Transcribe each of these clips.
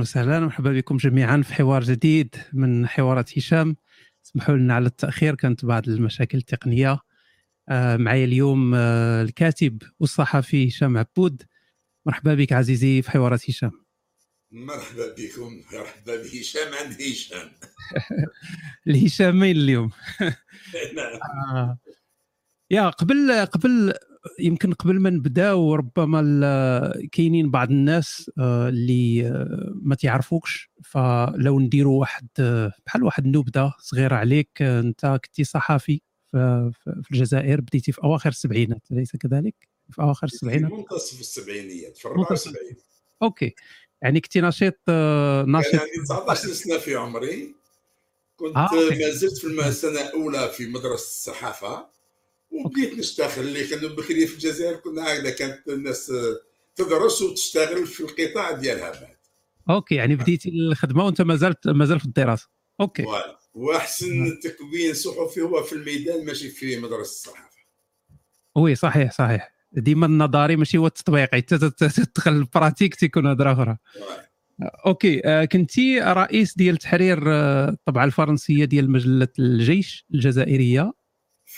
وسهلا. ومرحبا بكم جميعا في حوار جديد من حوارات هشام. اسمحوا لنا على التأخير كانت بعض المشاكل التقنية. آه، معي اليوم آه، الكاتب والصحفي هشام عبود. مرحبا بك عزيزي في حوارات هشام. مرحبا بكم. مرحبا بهشام عند هشام. الهشامين اليوم. نعم. آه. يا قبل قبل يمكن قبل ما نبداو ربما كاينين بعض الناس آه، اللي آه، ما تعرفوكش فلو نديروا واحد آه، بحال واحد النبذه صغيرة عليك انت كنتي صحفي في الجزائر بديتي في أواخر السبعينات أليس كذلك؟ في أواخر السبعينات منتصف السبعينيات في منتصف. 74 أوكي يعني كنتي نشيط نشيط عندي 19 سنة في عمري كنت آه،. ما زلت في السنة الأولى في مدرسة الصحافة وبديت نشتغل اللي كانوا بكري في الجزائر كنا هكذا كانت الناس تدرس وتشتغل في القطاع ديالها بعد. OK يعني بديتي الخدمة وأنت ما زلت ما زال في الدراسة. أوكي. وأحسن تكوين صحفي هو في الميدان ماشي في مدرسة الصحافة. oui صحيح صحيح. ديما النظري ماشي هو التطبيقي حتى تدخل ال pratique تيكون هضره أخرى. OK آه، كنتي رئيس ديال تحرير آه، الطبعة الفرنسية ديال مجلة الجيش الجزائرية.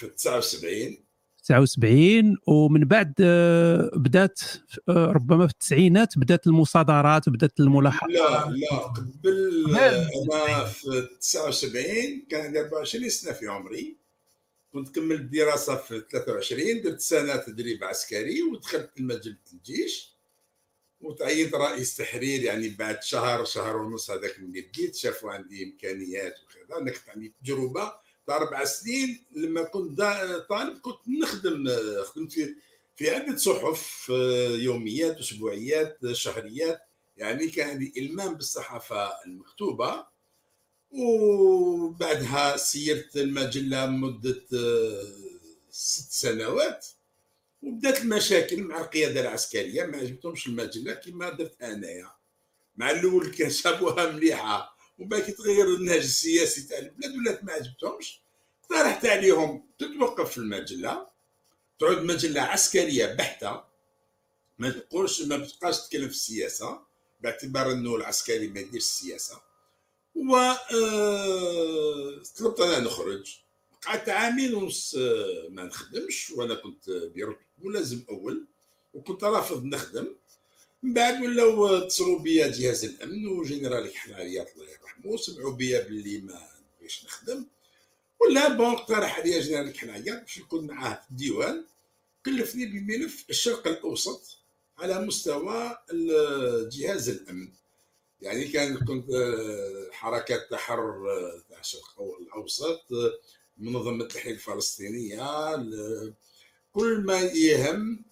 في 79 79 ومن بعد آه، بدات آه، ربما في التسعينات بدات المصادرات بدات الملاحظات. لا لا قبل لا. أنا في 79 كان عندي 24 سنة في عمري. كنت كملت الدراسة في 23 درت سنة تدريب عسكري ودخلت لمجلة الجيش. وتعينت رئيس تحرير يعني بعد شهر شهر ونص هذاك ملي بديت شافوا عندي إمكانيات وكذا. أنا كنت عندي تجربة تاع أربع سنين لما كنت طالب كنت نخدم خدمت في في عدة صحف آه، يوميات أسبوعيات شهريات. يعني كان عندي إلمام بالصحافة المكتوبة. وبعدها سيرت المجلة مدة آه، ست سنوات. وبدات المشاكل مع القيادة العسكرية ما عجبتهمش المجلة كما درت أنايا. مع الأول كان شافوها مليحة. وباقي تغير النهج السياسي تاع البلاد ولات ما عجبتهمش اقترحت عليهم تتوقف في المجلة تعود مجلة عسكرية بحتة ما تقولش ما بتبقاش تتكلم في السياسة باعتبار إنه العسكري ما يديرش السياسة. و آه، طلبت أنا نخرج. قعدت عامين ونص آه، ما نخدمش وأنا كنت برتب ملازم أول وكنت رافض نخدم. من بعد ولاو اتصلوا بيا جهاز الأمن وجنرال حناريات الله يرحمه سمعوا بيا باللي ما نبغيش نخدم. ولا bon اقترح عليا جنرال حناريات باش نكون معاه في الديوان. كلفني بملف الشرق الأوسط على مستوى جهاز الأمن. يعني كان كنت آه، حركات تحرر آه، تاع الشرق الأوسط آه، منظمة التحرير الفلسطينية ال- كل ما يهم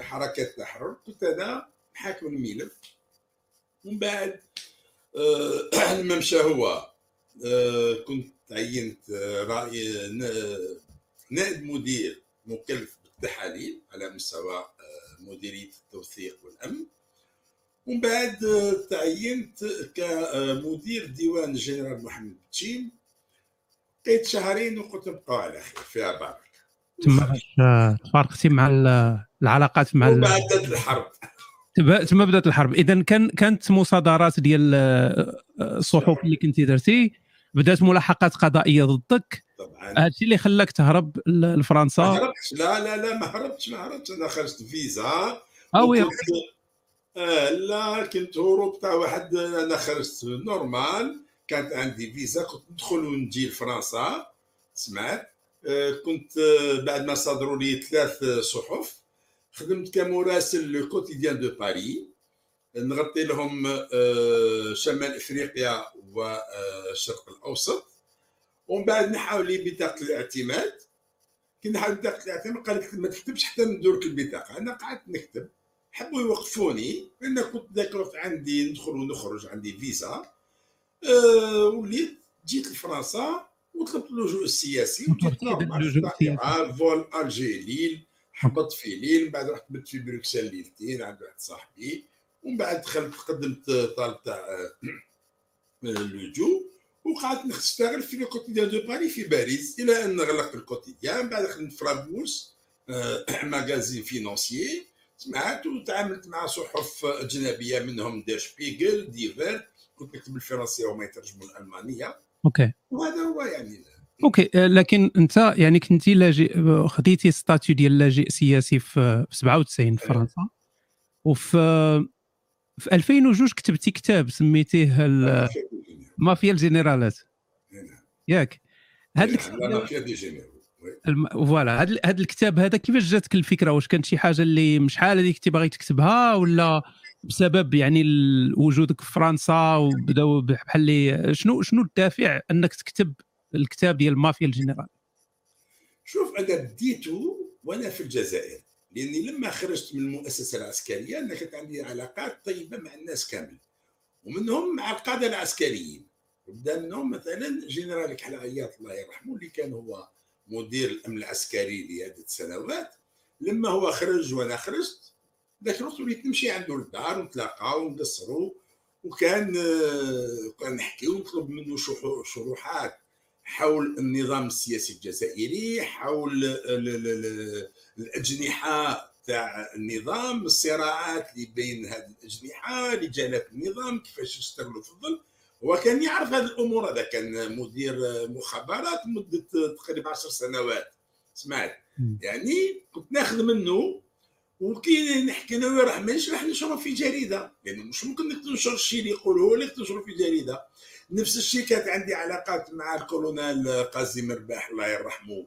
حركات التحرر كنت أنا حاكم الملف. ومن بعد آه، لما مشى هو آه، كنت تعينت آه، رأي نا- نائب مدير مكلف بالتحاليل على مستوى آه، مديرية التوثيق والأمن. ومن بعد آه، تعينت كمدير ديوان الجنرال محمد بتشين. بقيت شهرين وقلت نبقاو على خير فيها بركه تما تفارقتي مع ال- العلاقات مع وبعد الحرب. تما بدأت الحرب. اذا كان كانت مصادرات ديال آه، آه، الصحف اللي كنتي درتي بدأت ملاحقات قضائية ضدك. طبعا. هذا الشيء اللي خلاك تهرب لفرنسا. هربتش. لا لا لا ما هربتش ما هربتش. أنا خرجت فيزا. آه oui آه لا كنت هروب تاع واحد أنا خرجت normal كانت عندي فيزا. كنت ندخل ونجي لفرنسا سمعت؟ آه كنت آه بعد ما صادروا لي ثلاث صحف. خدمت كمراسل Le Quotidien de Paris نغطي لهم آه شمال إفريقيا والشرق الأوسط. ومن بعد نحاو لي بطاقة الاعتماد. كي نحاو لي بطاقة الاعتماد قال لك ما تكتبش حتى ندور لك البطاقه أنا قعدت نكتب. حبوا يوقفوني. لأن كنت ذاك الوقت عندي ندخل ونخرج عندي فيزا. أه وليت جيت لفرنسا وطلبت اللجوء السياسي نورمال اللجوء السياسي. فول الجي ليل هبطت في ليل من بعد رحت بت في بروكسل ليلتين عند واحد صاحبي ومن بعد دخلت قدمت طالب تاع آه، اللجوء وقعدت نشتغل في لو كوتيديان دو باري في باريس إلى أن غلقت الكوتيديان. بعد خدمت في رابوس آه، ماغازين فينونسيي سمعت وتعاملت مع صحف أجنبية منهم دير شبيغل ديفير كنت نكتب الفرنسية وما يترجموا الألمانية. أوكي. وهذا هو يعني OK لكن أنت يعني كنتي لاجئ خديتي statut ديال لاجئ سياسي في 97 في فرنسا. وفي في 2002 كتبتي كتاب سميتيه مافيا الجنرالات. نعم. ياك. هذا الكتاب voilà. هذا هذا الكتاب هذا كيفاش جاتك الفكرة؟ واش كانت شي حاجة اللي مش شحال هذيك كنتي باغي تكتبها ولا بسبب يعني وجودك في فرنسا وبداو بحال اللي شنو شنو الدافع أنك تكتب الكتاب ديال مافيا الجنرال. شوف أنا بديته وأنا في الجزائر لأني لما خرجت من المؤسسة العسكرية أنا كانت عندي علاقات طيبة مع الناس كامل ومنهم مع القادة العسكريين. بدا منهم مثلا جنرال كحل عياط الله يرحمه اللي كان هو مدير الأمن العسكري لعده سنوات لما هو خرج وأنا خرجت ذاك الوقت وليت نمشي عنده للدار ونتلاقاو ونقصروا وكان آه، كان نحكي ونطلب منه شروحات. حول النظام السياسي الجزائري حول الأجنحة تاع النظام الصراعات اللي بين هذه الأجنحة رجالات النظام كيفاش يشتغلوا في الظل. هو كان يعرف هذه الأمور هذا كان مدير مخابرات مدة تقريبا 10 سنوات. سمعت يعني كنت ناخذ منه وكي نحكي أنا راح ما راح نشره في جريدة. لأنه يعني مش ممكن انك تنشر الشيء اللي يقوله لك تنشره في جريدة. نفس الشيء كانت عندي علاقات مع الكولونيل قاسم رباح الله يرحمه.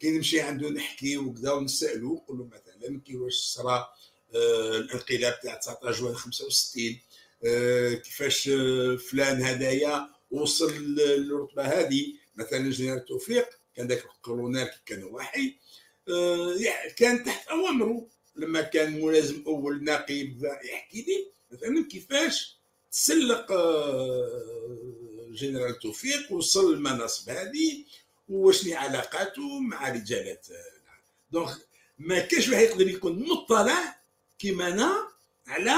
كي نمشي عنده نحكي وكذا ونسألو نقول له مثلا كيفاش صرا آه الانقلاب تاع 19 جوان 65 آه كيفاش آه فلان هدايا وصل للرتبة هذه. مثلا جنرال توفيق كان ذاك الكولونيل كان وحي آه كان تحت أوامره. لما كان ملازم أول نقيب يحكي لي مثلا كيفاش تسلق آه، جنرال توفيق وصل المناصب هذه وشني علاقاته مع رجالات donc ما كاش واحد يقدر يكون مطلع كيما أنا على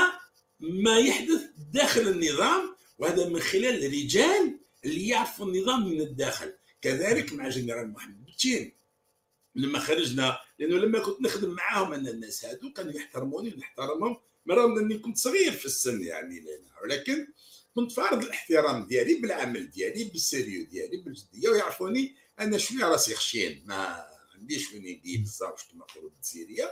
ما يحدث داخل النظام وهذا من خلال الرجال اللي يعرفوا النظام من الداخل كذلك مع جنرال محمد بتين لما خرجنا لأنه لما كنت نخدم معاهم أنا الناس هادو كانوا يحترموني ونحترمهم. رغم أني كنت صغير في السن يعني ولكن كنت فارض الاحترام ديالي بالعمل ديالي بال sérieux ديالي بالجدية ويعرفوني أنا شوية راسي خشين. ما عنديش وين ندير بزاف كما نقولوا بال sérieux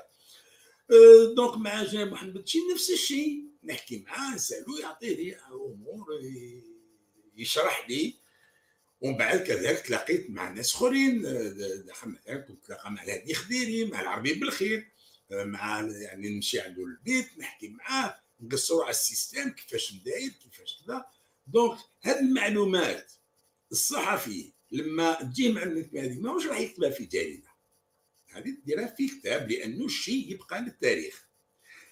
أه، donc مع جنرال محمد شي نفس الشيء نحكي معاه نسألو يعطي لي أمور يشرح لي ومن بعد كذلك تلاقيت مع ناس آخرين أه، مثلا كنت تلاقى مع الهادي خديري مع العربي بالخير أه، مع يعني نمشي عنده البيت نحكي معاه نقصروا على ال système كيفاش داير كيفاش كذا. donc هذه المعلومات الصحفي لما تجي معلومات هذه ماهوش راح يكتبها في جريده هذه ديرها في كتاب لأنه الشيء يبقى للتاريخ.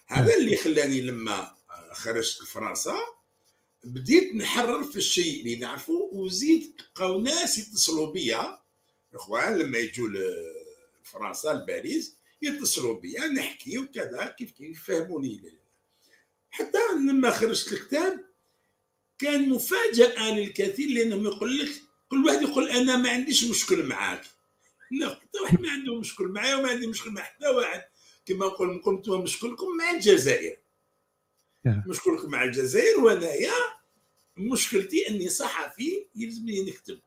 هذا اللي خلاني لما خرجت لفرنسا بديت نحرر في الشيء اللي نعرفه وزيد بقاو ناس يتصلوا بيا. الإخوان لما يجوا لفرنسا لباريس يتصلوا بيا نحكي وكذا كيف كيف يفهموني. حتى لما خرجت الكتاب كان مفاجأة للكثير لأنهم يقول لك كل واحد يقول أنا ما عنديش مشكل معاك. لا حتى واحد ما عنده مشكل معايا وما عندي مشكل مع حتى واحد. كما نقول قلت مشكلكم مع الجزائر. مشكلكم مع الجزائر وانايا مشكلتي أني صحفي يلزمني نكتب.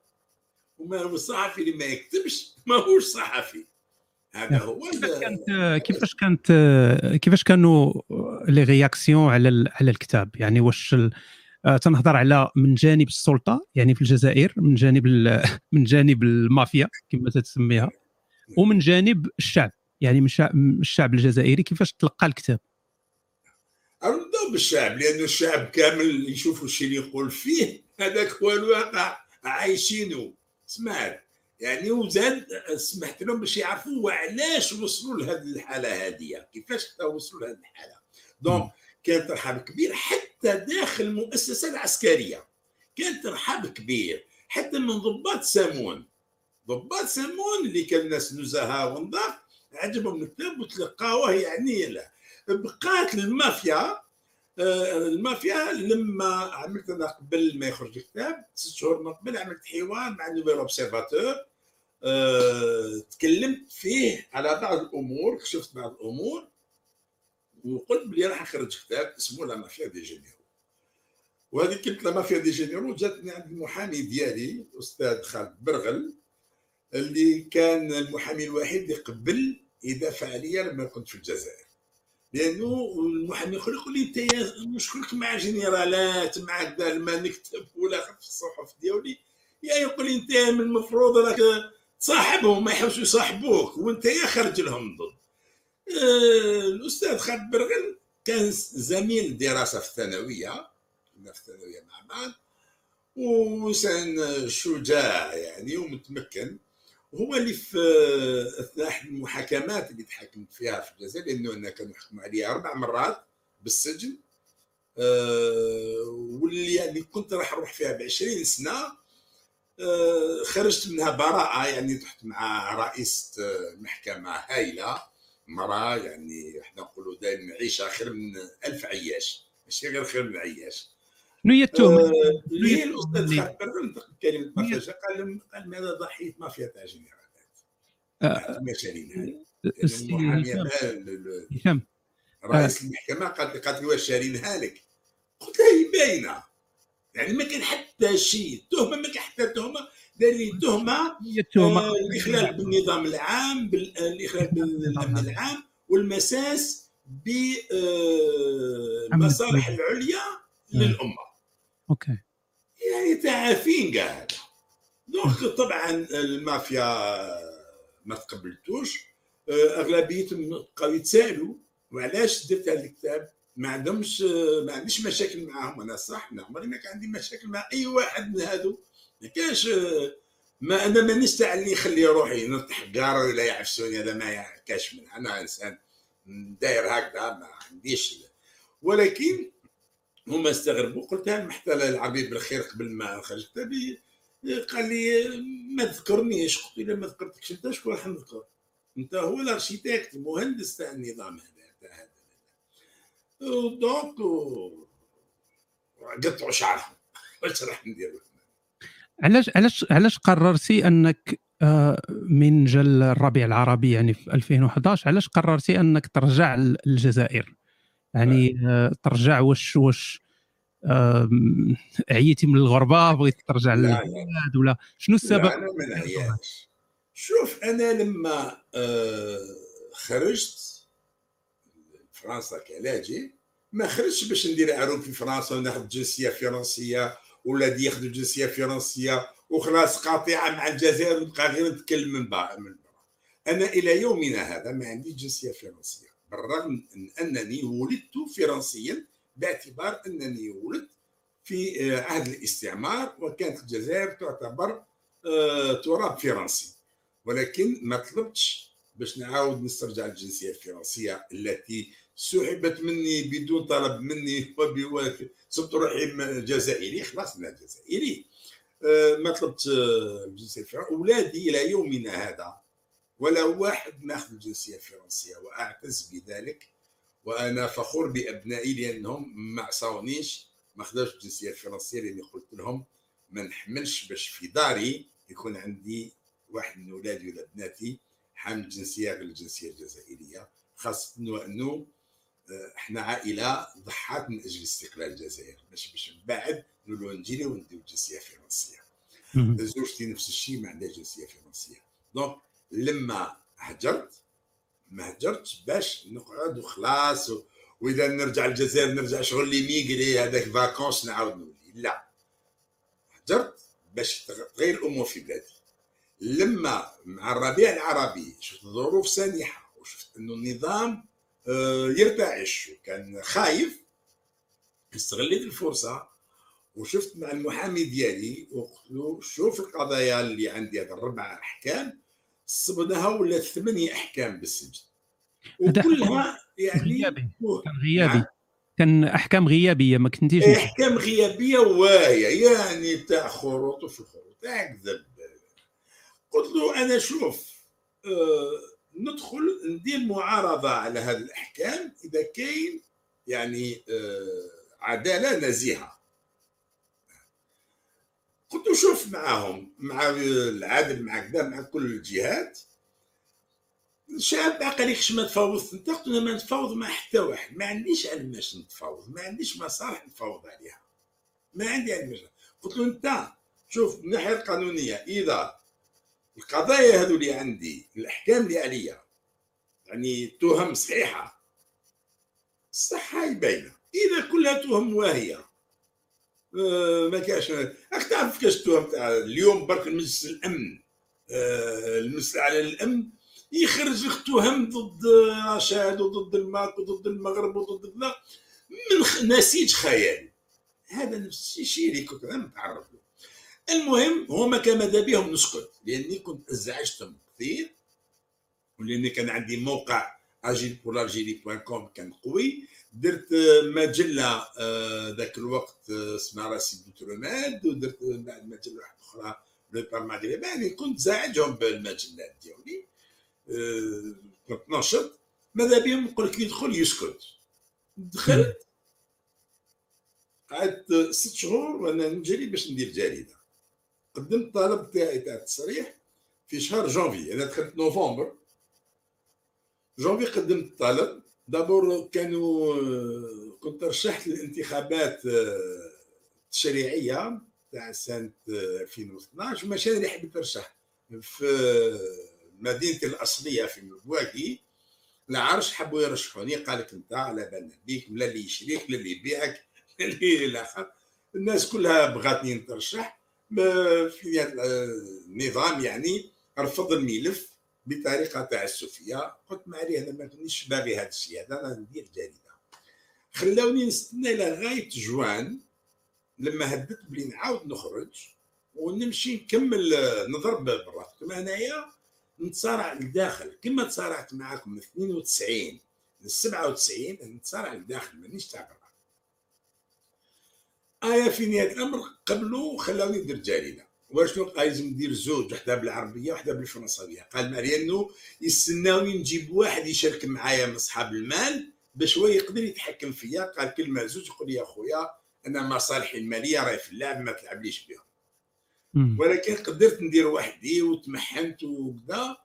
وما هو الصحفي اللي ما يكتبش ماهوش صحفي. هذا هو كيفاش كانت كيفاش كانت كيفاش كانوا لي رياكسيون على على الكتاب؟ يعني واش آه، تنهضر على من جانب السلطة يعني في الجزائر من جانب من جانب المافيا كما تسميها ومن جانب الشعب. يعني من الشعب الجزائري كيفاش تلقى الكتاب؟ نبداو بالشعب لأنه الشعب كامل يشوفوا الشيء اللي يقول فيه هذاك هو الواقع عايشينه سمعت يعني وزاد سمحت لهم باش يعرفوا علاش وصلوا لهذه الحالة هذه كيفاش وصلوا لهذه الحالة. دونك كان ترحاب كبير حتى داخل المؤسسه العسكرية. كان ترحاب كبير حتى من ضباط سامون. ضباط سامون اللي كان ناس نزهاء ونضاف عجبهم الكتاب وتلقاوه يعني لا. بقات المافيا آه، المافيا لما عملت أنا قبل ما يخرج الكتاب ست شهور من قبل عملت حوار مع Nouvel Observateur أه تكلمت فيه على بعض الأمور كشفت بعض الأمور وقلت بلي راح نخرج كتاب اسمه La mafia des généraux. وهذه كلمة La mafia des généraux جاتني عند المحامي ديالي الاستاذ خالد برغل اللي كان المحامي الوحيد اللي قبل يدافع عليا لما كنت في الجزائر. لأنه المحامي يقول لي انت مشكلك مع جنرالات مع كذا لما نكتب ولا في الصحف ديالي. يا يقول لي انت من المفروض راك تصاحبهم ما يحبسوا يصاحبوك وانت يا خرج لهم ضد. آه، الأستاذ خالد برغل كان زميل دراسه في الثانوية كنا في الثانوية مع بعض وإنسان شجاع يعني ومتمكن. هو اللي في اثناء المحاكمات اللي تحكمت فيها في الجزائر لأنه أنا كانوا يحكموا علي أربع مرات بالسجن أه واللي يعني كنت راح أروح فيها ب 20 سنة أه خرجت منها براءة يعني تحت مع رئيسه محكمة هايلة مراه يعني إحنا نقولوا دائما عيشه خير من ألف عياش ماشي غير خير من عياش. شنو هي التهمة؟ آه، اللي هي الأستاذ مافيا قال قال ماذا ضحية مافيا تاع جنرالات آه، هشام رئيس المحكمة قالت قالت لي واش شارينها لك؟ قلت لها هي باينة. يعني ما كان حتى شيء تهمة ما كان حتى تهمة. دار لي تهمة هي التهمة. آه، الاخلال بالنظام العام الاخلال بالامن العام والمساس بالمصالح العليا للأمة. OK. يعني تعافين كاع donc طبعا المافيا ما تقبلتوش. آه، أغلبيتهم بقاو يتسألوا وعلاش درت هذا الكتاب؟ ما عندهمش ما عنديش مشاكل معاهم أنا صح ما عمري ما كان عندي مشاكل مع أي واحد من هذو ما كانش ما أنا مانيش تاع اللي يخلي روحي نطيح كار ولا يعفسوني هذا ما كاش من أنا إنسان داير هكذا ما عنديش. ولكن هما استغربوا قلت لهم حتى العربي بلخير قبل ما نخرج كتابي قال لي ما تذكرنيش قلت له ما ذكرتكش أنت شكون راح نذكر؟ أنت هو ال architecte المهندس تاع النظام هذا تاع هذا donc قطعوا شعرهم. واش راح ندير علاش علاش علاش قررتي أنك آه، من جل الربيع العربي يعني في 2011 علاش قررتي أنك ترجع للجزائر؟ يعني آه، ترجع واش واش عييتي من الغربة بغيت ترجع للبلاد ولا؟ شنو السبب؟ لا أنا ما نعياش شوف أنا لما آه، خرجت فرنسا كلاجئ ما خرجتش باش ندير عروض في فرنسا وناخذ جنسية فرنسية ولادي ياخذوا جنسية فرنسية وخلاص قاطعة مع الجزائر ونبقى غير نتكلم من بعد من أنا إلى يومنا هذا ما عندي جنسية فرنسية. بالرغم من أنني ولدت فرنسيا باعتبار أنني ولدت في آه، عهد الاستعمار وكانت الجزائر تعتبر آه، تراب فرنسي. ولكن ما طلبتش باش نعاود نسترجع الجنسية الفرنسية التي سحبت مني بدون طلب مني صرت روحي جزائري. خلاص أنا جزائري. آه، ما طلبت الجنسية الفرنسية. أولادي إلى يومنا هذا ولا واحد ماخذ الجنسيه الفرنسيه وأعتز بذلك وأنا فخور بأبنائي لأنهم ما عصاونيش ما خداوش الجنسيه الفرنسيه لأني قلت لهم ما نحملش باش في داري يكون عندي واحد من اولادي ولا بناتي حامل الجنسيه غير الجنسية الجزائرية. خاصه وانه آه، إحنا عائلة ضحات من أجل استقلال الجزائر. باش باش من بعد نقولوا نجينا ونديو الجنسيه الفرنسيه زوجتي نفس الشيء ما عندها جنسية فرنسية. donc لما هجرت ما هجرتش باش نقعد وخلاص و... وإذا نرجع الجزائر نرجع شغل les immigrés هذاك vacances نعاود نولي. لا. هجرت باش تغير الأمور في بلادي. لما مع الربيع العربي شفت ظروف سانحة وشفت إنه النظام آه، يرتعش وكان خايف استغليت الفرصة وشفت مع المحامي ديالي وقلت له شوف القضايا اللي عندي هذا الربع أحكام صبناها ولا ثمانية أحكام بالسجن؟ وكلها يعني غيابي. كان غيابي. نعم. كان أحكام غيابية ما كنتيش أحكام غيابية واهيه يعني تاع خروط وفي الخروط. اكذب قلت له أنا شوف آه ندخل ندير معارضة على هذه الأحكام إذا كاين يعني آه عدالة نزيهة. كنت نشوف معاهم مع العادل مع كذا مع كل الجهات. الشعب عقل لك ما تفاوض انت قلت ما نتفاوض مع حتى واحد. ما عنديش علماش نتفاوض ما عنديش مصالح نتفاوض عليها. ما عندي علماش قلت له أنت شوف من الناحيه القانونية إذا القضايا هذو اللي عندي الأحكام اللي عليا يعني تهم صحيحة الصحه باينة. إذا كلها تهم واهية ما كاش. راك تعرف كاش التهم تاع اليوم برك المجلس الأمن. آه، المجلس الأعلى للأمن يخرج لك تهم ضد رشاد وضد الماك وضد المغرب وضد من نسيج خيالي. هذا نفس الشيء اللي كنت أنا متعرف له. المهم هما كان ماذا بهم نسكت. لأني كنت أزعجتهم كثير. ولأني كان عندي موقع اجيل بور كان قوي. درت مجلة آه، ذاك الوقت آه، اسمها راسي بوتروماد ودرت بعد مجلة واحدة أخرى لو بار يعني كنت زاعجهم بالمجلات ديالي آه، كنت ناشط ماذا بهم نقول لك يدخل يسكت. دخلت قعدت ست شهور وأنا نجري باش ندير جريدة. قدمت الطلب تاعي تاع التصريح في شهر جونفي أنا دخلت نوفمبر. جونفي قدمت الطلب. دابور كانوا كنت رشحت للانتخابات التشريعية تاع سنة 2012 وماشي أنا اللي حبيت نرشح. في مدينتي الأصلية في مبواكي العرش حبوا يرشحوني قال لك أنت على بالنا بيك لا اللي يشريك لا اللي يبيعك لا اللي الناس كلها بغاتني نترشح في النظام يعني رفض الملف. بطريقة تعسفية قلت ما عليه أنا ما كنتش باغي هذا الشيء هذا أنا ندير جريدة. خلاوني نستنى لغايه جوان لما هدت بلي نعاود نخرج ونمشي نكمل نضرب برا كما انايا نتصارع لداخل كما تصارعت معاكم من 92 ل 97 نتصارع لداخل مانيش تاع برا. آية في نهاية الأمر؟ قبلوا خلاوني ندير جريدة. واشنو قال لازم ندير زوج وحده بالعربية وحده بالفرنساوية. قال لأنه يستناوني نجيب واحد يشارك معايا من أصحاب المال باش هو يقدر يتحكم فيا. قال كلمة زوج يقول لي يا خويا أنا مصالحي الماليه راهي في اللعب ما تلعبليش بها ولكن قدرت ندير وحدي وتمحنت وكذا.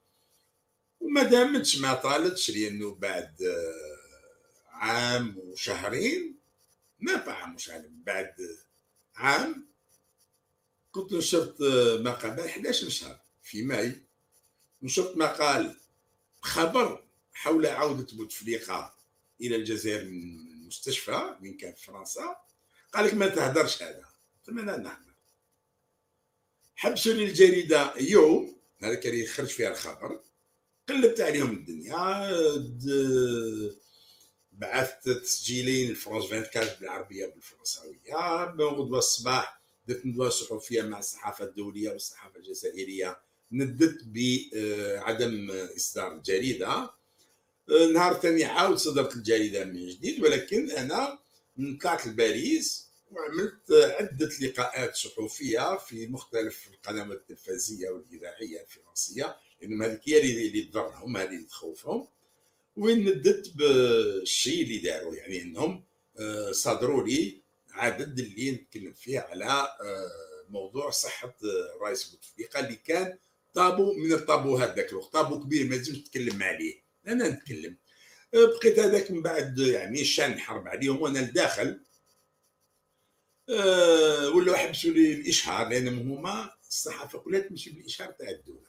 وما دامتش ما طالتش لأنه بعد عام وشهرين. ما عام وشهرين بعد عام كنت نشرت مقال. 11 شهر في ماي نشرت مقال خبر حول عودة بوتفليقة إلى الجزائر من المستشفى من كان في فرنسا. قال لك ما تهدرش هذا. قلت له نهدر. حبسوا لي الجريدة يوم هذا كان يخرج فيها الخبر. قلبت عليهم الدنيا. بعثت تسجيلين لفرنسا 24 بالعربية بالفرنساوية. غدوة الصباح درت ندوه صحفيه مع الصحافة الدولية والصحافة الجزائرية. ندت بعدم إصدار الجريده آه، نهار ثاني عاود صدرت الجريدة من جديد ولكن أنا طلعت لباريس وعملت عدة لقاءات صحفية في مختلف القنوات التلفزيونية والإذاعية الفرنسية. لانهم هذيك هي اللي تضرهم هذه اللي تخوفهم. وين ندت بالشيء اللي داروا يعني إنهم آه، صادروا لي عدد اللي نتكلم فيه على آه، موضوع صحة الرئيس بوتفليقه اللي كان طابو من الطابوهات ذاك الوقت. طابو كبير ما لازمش نتكلم عليه. أنا نتكلم. آه، بقيت هذاك من بعد يعني شان حرب عليهم وأنا لداخل. أه ولاو حبسوا لي الإشهار لانهم هما الصحافة كلها تمشي بالإشهار تاع الدولة.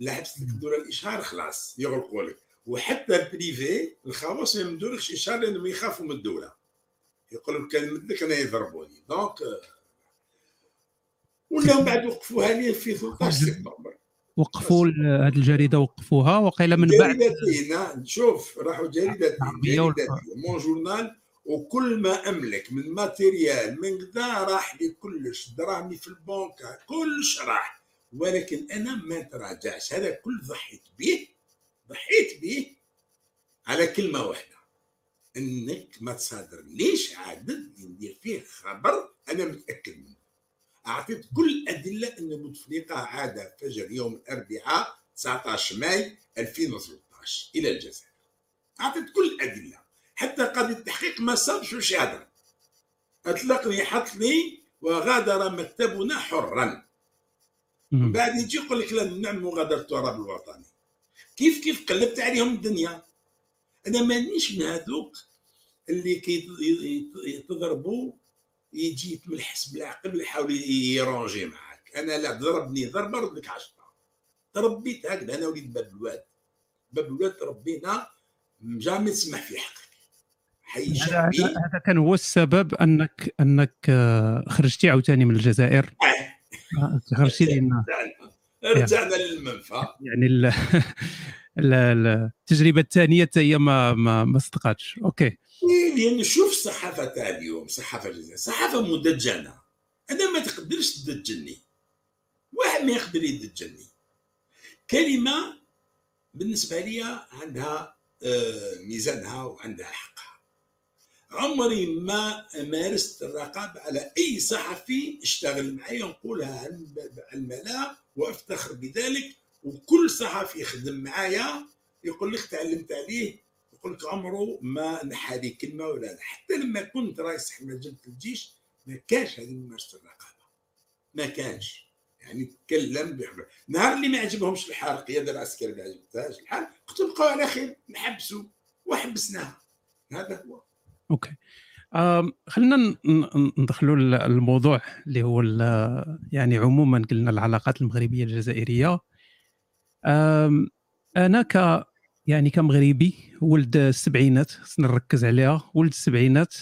لا حبست لك الدولة الإشهار خلاص يغلقوا لك. وحتى ال privé الخواص ما يمدولكش إشهار لأنهم يخافوا من الدولة. يقول لك كان مثلك أنا يضربوني donc ولاو بعد وقفوها لي في 13 سبتمبر وقفوا هذه الجريدة وقفوها وقيل من بعد جريدتين شوف راحوا جريدتين جريدتين Mon Journal وكل ما أملك من matériel من كذا راح لي كلش دراهمي في البنك كلش راح. ولكن أنا ما تراجعش. هذا كل ضحيت به ضحيت به على كلمة واحدة. إنك ما تصادر. ليش عدد ندير فيه خبر؟ أنا متأكد منه. أعطيت كل الادله إن بوتفليقة عاد فجر يوم الأربعاء 19 ماي 2013 إلى الجزائر. أعطيت كل الادله حتى قاضي التحقيق ما صابش وش يهضر أطلقني حط لي وغادر مكتبنا حرا. بعد يجي يقول لك لا نعم مغادره التراب الوطني. كيف كيف قلبت عليهم الدنيا؟ أنا مانيش من هذوك اللي كيتضربوا يجي يتملحس بالعقل يحاول يرونجي معاك. أنا لا ضربني ضربة رد لك عشرة. تربيت هكذا. أنا وليد باب الواد. باب الواد تربينا جامي تسمح في حقك. حي شعبي. هذا كان هو السبب انك أنك آه، خرجتي عاوتاني من الجزائر. آه، خرجتي لنا رجعنا للمنفى. يعني التجربة الثانية هي ما ما ما صدقاتش. أوكي. لأن شوف الصحافه تاع اليوم صحافة الجزائر صحافة مدجنة. أنا ما تقدرش تدجني. واحد ما يقدر يدجني. كلمة بالنسبة لي عندها ميزانها وعندها حقها. عمري ما مارست الرقابة على أي صحفي اشتغل معي نقولها على الملا وأفتخر بذلك. وكل صحفي يخدم معايا يقول لك تعلمت عليه يقول لك عمره ما نحى لي كلمة ولا حتى لما كنت رئيس مجلة الجيش ما كانش هذه ممارسه الرقابة. ما كانش. يعني تكلم بحبر نهار اللي ما عجبهمش الحال القياده العسكريه ما عجبتهاش الحال قلت بقوا على خير نحبسوا وحبسناها. هذا هو. أوكي. خلينا ندخلوا الموضوع اللي هو يعني عموما قلنا العلاقات المغربية الجزائرية. أنا ك يعني كمغربي ولد السبعينات نركز عليها ولد السبعينات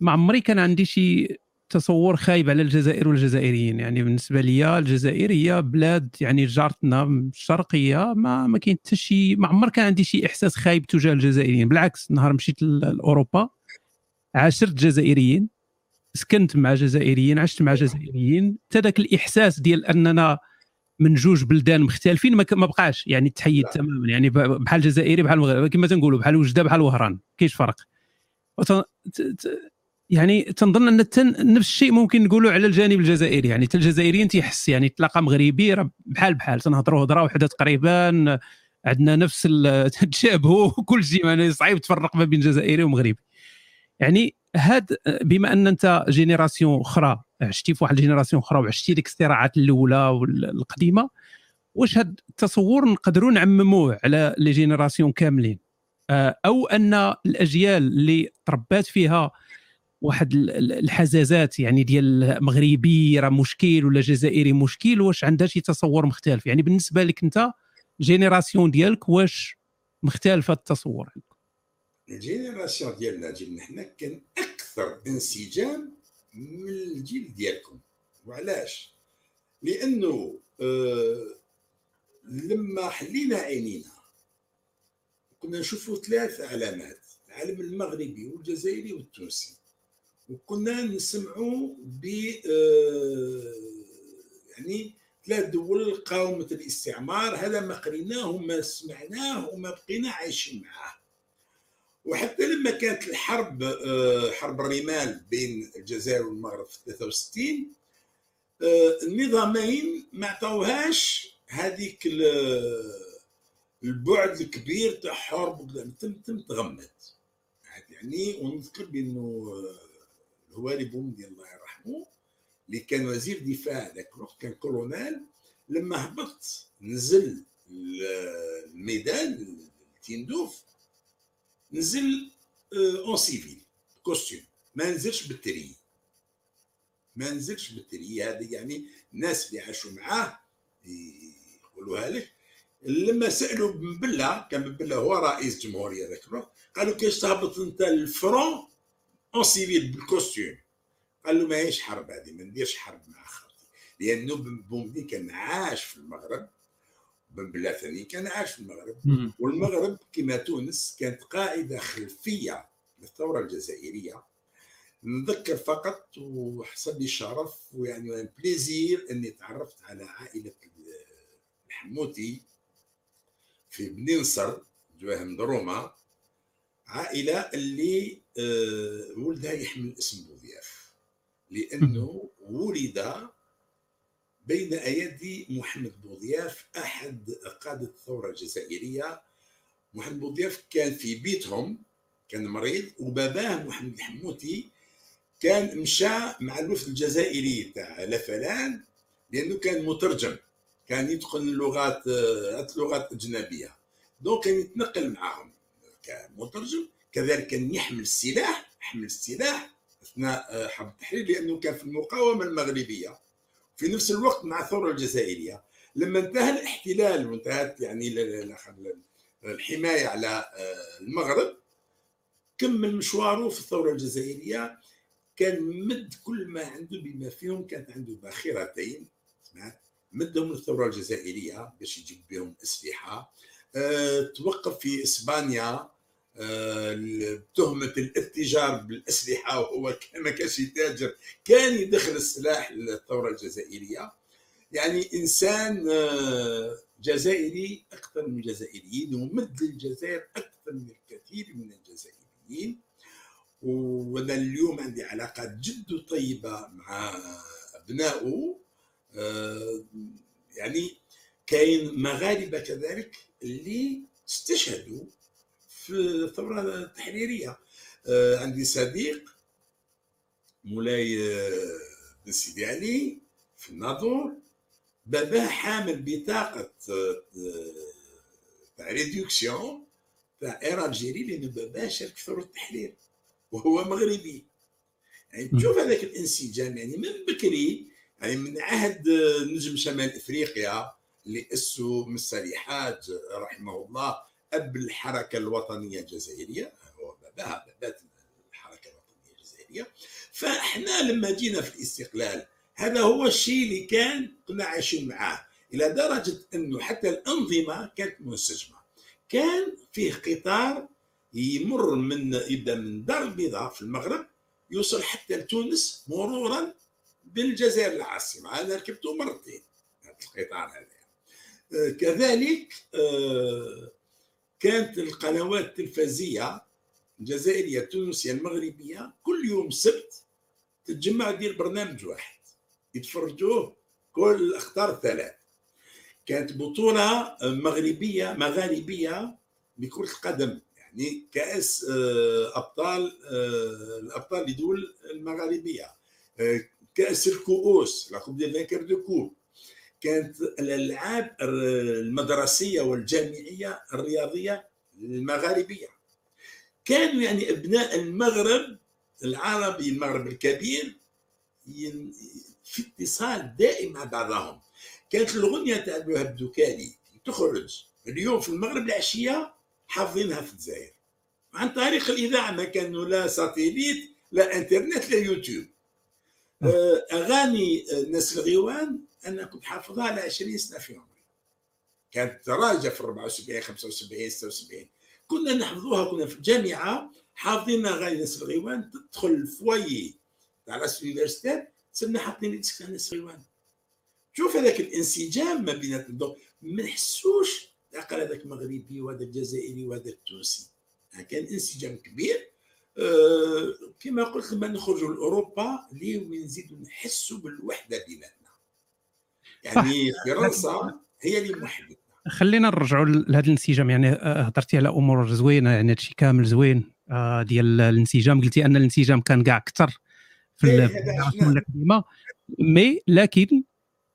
ما عمري كان عندي شي تصور خايب على الجزائر والجزائريين. يعني بالنسبة لي الجزائر هي بلاد يعني جارتنا الشرقية ما ما كاين حتى شي ما عمر كان عندي شي إحساس خايب تجاه الجزائريين. بالعكس نهار مشيت لأوروبا عاشرت جزائريين سكنت مع جزائريين عشت مع جزائريين. حتى ذاك الإحساس ديال أننا من جوج بلدان مختلفين ما بقاش يعني تحيد تماما. يعني بحال الجزائري بحال المغرب. كما تنقولوا بحال وجدة بحال وهران. كاينش فرق. يعني تنظن أن نفس الشيء ممكن نقولوا على الجانب الجزائري. يعني الجزائريين تيحس. يعني تلاقى مغربي بحال بحال. تنهضروا هضرة وحدة تقريبا. عندنا نفس تشابهوا كل شيء يعني صعيب تفرق ما بين جزائري ومغربي. يعني هاد بما أن أنت génération أخرى عشتي في واحد ال génération أخرى وعشتي ديك الصراعات الأولى والقديمة واش هاد التصور نقدروا نعمموه على les générations كاملين؟ آه، أو أن الأجيال اللي تربات فيها واحد الحزازات يعني ديال مغربي راه مشكل ولا جزائري مشكل واش عندها شي تصور مختلف؟ يعني بالنسبة لك أنت génération ديالك واش مختلفه التصور؟ ال génération ديالنا جيلنا حنا كان أكثر انسجام من الجيل ديالكم. وعلاش؟ لأنه آه لما حلينا عينينا كنا نشوفوا ثلاث علامات العالم المغربي والجزائري والتونسي. وكنا نسمعوا ب آه، يعني ثلاث دول قاومة الاستعمار هذا ما قريناه وما سمعناه وما بقينا عايشين معاه. وحتى لما كانت الحرب آه، حرب الرمال بين الجزائر والمغرب في 63 آه، النظامين ما عطاوهاش هذيك البعد الكبير تاع حرب تم تم تغمد يعني ونذكر بأنه الهواري بومدين الله يرحمه اللي كان وزير دفاع ذاك الوقت كان كولونيل لما هبط نزل الميدان التندوف نزل en civil costume ما نزلش بال treillis ما نزلش بال treillis هذا يعني الناس اللي عاشوا معاه يقولوها لك. لما سألوا بن بله كان بن بله هو رئيس جمهورية ذاك الوقت قالوا كيفاش تهبط أنت ال front en civil بال costume قال له ماهيش حرب هذه ما نديرش حرب مع خالتي. لأنه بومدي كان عاش في المغرب. بن بلا ثاني كان عاش في المغرب. والمغرب كما تونس كانت قاعدة خلفية للثورة الجزائرية. نذكر فقط وحصل لي شرف ويعني plaisir إني تعرفت على عائلة الحموتي في بني نصار جواهم دروما عائلة اللي آه، ولدها يحمل اسم بوذياف لأنه ولد بين أيدي محمد بوضياف أحد قادة الثورة الجزائرية. محمد بوضياف كان في بيتهم كان مريض وباباه محمد الحموتي كان مشى مع الوفد الجزائري تاع لفلان لأنه كان مترجم كان يتقن اللغات اللغات الاجنبيه دونك كان يتنقل معاهم كمترجم كذلك كان يحمل السلاح يحمل السلاح أثناء حرب التحرير لأنه كان في المقاومة المغربية. في نفس الوقت مع الثورة الجزائرية. لما انتهى الاحتلال وانتهت يعني الحماية على آه، المغرب كمل مشواره في الثورة الجزائرية. كان مد كل ما عنده بما فيهم كانت عنده باخرتين مدهم الثوره الجزائرية باش يجيب بهم أسلحة. أه توقف في إسبانيا. تهمة الاتجار بالأسلحة وهو ما كانش يتاجر كان يدخل السلاح للثورة الجزائرية. يعني إنسان أه جزائري أكثر من الجزائريين ومد للجزائر أكثر من الكثير من الجزائريين. وأنا اليوم عندي علاقات جد طيبة مع أبنائه. آه، يعني كاين مغاربة كذلك اللي استشهدوا في الثورة التحريرية. آه، عندي صديق مولاي آه، بن سيدي علي في الناظور باباه حامل بطاقة تاع réduction تاع Air Algérie لأنه باباه شارك في ثورة التحرير وهو مغربي. يعني تشوف هذاك الإنسجام يعني من بكري يعني من عهد نجم شمال إفريقيا اللي اسو مستري حاج رحمه الله أب الحركة الوطنية الجزائرية هو باباها بابات الحركة الوطنية الجزائرية. فإحنا لما جينا في الاستقلال هذا هو الشيء اللي كان كنا عايشين معاه إلى درجة إنه حتى الأنظمة كانت منسجمة. كان فيه قطار يمر من يبدأ من دار البيضاء في المغرب يوصل حتى لتونس مرورا بالجزائر العاصمة. هذا ركبته مرتين هذا القطار هذا. آه، كذلك آه، كانت القنوات التلفزية الجزائرية التونسية المغربية كل يوم سبت تتجمع دير برنامج واحد يتفرجوه كل الأخطار الثلاث. كانت بطولة مغربية مغاربية لكرة القدم يعني كأس آه، أبطال الأبطال لدول المغاربية كأس الكؤوس la Coupe des vainqueurs de Coupe. كانت الألعاب المدرسية والجامعية الرياضية المغاربية. كانوا يعني أبناء المغرب العربي المغرب الكبير في اتصال دائم مع بعضهم. كانت الاغنيه تاع الوهاب دوكالي تخرج اليوم في المغرب العشية حافظينها في الجزائر. عن طريق الإذاعة ما كانوا لا satellite لا إنترنت لا يوتيوب. آه، أغاني ناس الغيوان أنا كنت على 20 سنة في عمري. كانت تراجع في 74 75 76 كنا نحفظوها كنا في الجامعة حافظين اغاني ناس الغيوان تدخل ال foyer تاع la cité universitaire صرنا حاطين disque ناس الغيوان شوف هذاك الانسجام ما بيناتنا ما نحسوش عقل هذاك مغربي وهذا الجزائري وهذا التونسي. كان انسجام كبير. أه كما قلت لما نخرجوا لأوروبا ليه ونزيدوا نحسوا بالوحدة بيناتنا. يعني فرنسا هي اللي موحدتنا خلينا نرجعوا لهذا الانسجام. يعني آه، هضرتي على أمور زوينة. يعني هادشي كامل زوين آه ديال الانسجام. قلتي أن الانسجام كان كاع أكثر في إيه، القديمه مي لكن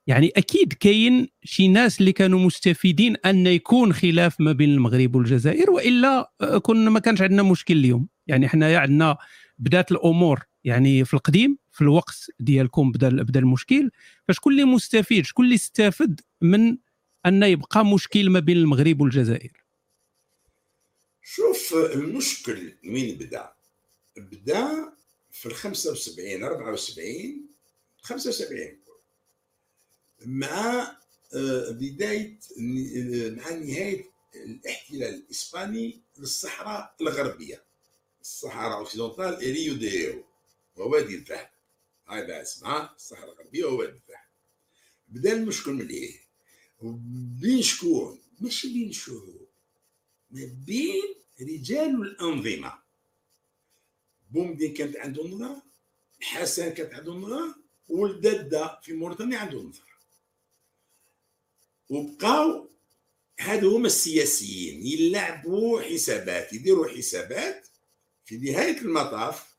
يعني أكيد كاين شي ناس اللي كانوا مستفيدين أن يكون خلاف ما بين المغرب والجزائر وإلا آه، كنا ما كانش عندنا مشكل اليوم. يعني حنايا عندنا بدات الأمور يعني في القديم في الوقت ديالكم بدا بدا المشكل فشكون اللي مستفيد؟ شكون اللي استفد من أن يبقى مشكل ما بين المغرب والجزائر؟ شوف المشكل وين بدا. بدا في ال 75 74 75 مع آه، بداية مع نهاية الاحتلال الإسباني للصحراء الغربية. الصحراء occidentale Río de Oro ووادي الذهب. هذا اسمها الصحراء الغربية ووادي بدا المشكل من إيه؟ بين شكون ماشي بين الشعوب ما بين رجال الأنظمة. بومدين كانت عنده نظرة حسن كانت عنده نظرة والدادة في موريتانيا عنده نظرة. وبقاو هادو هما السياسيين يلعبوا حسابات يديروا حسابات في نهاية المطاف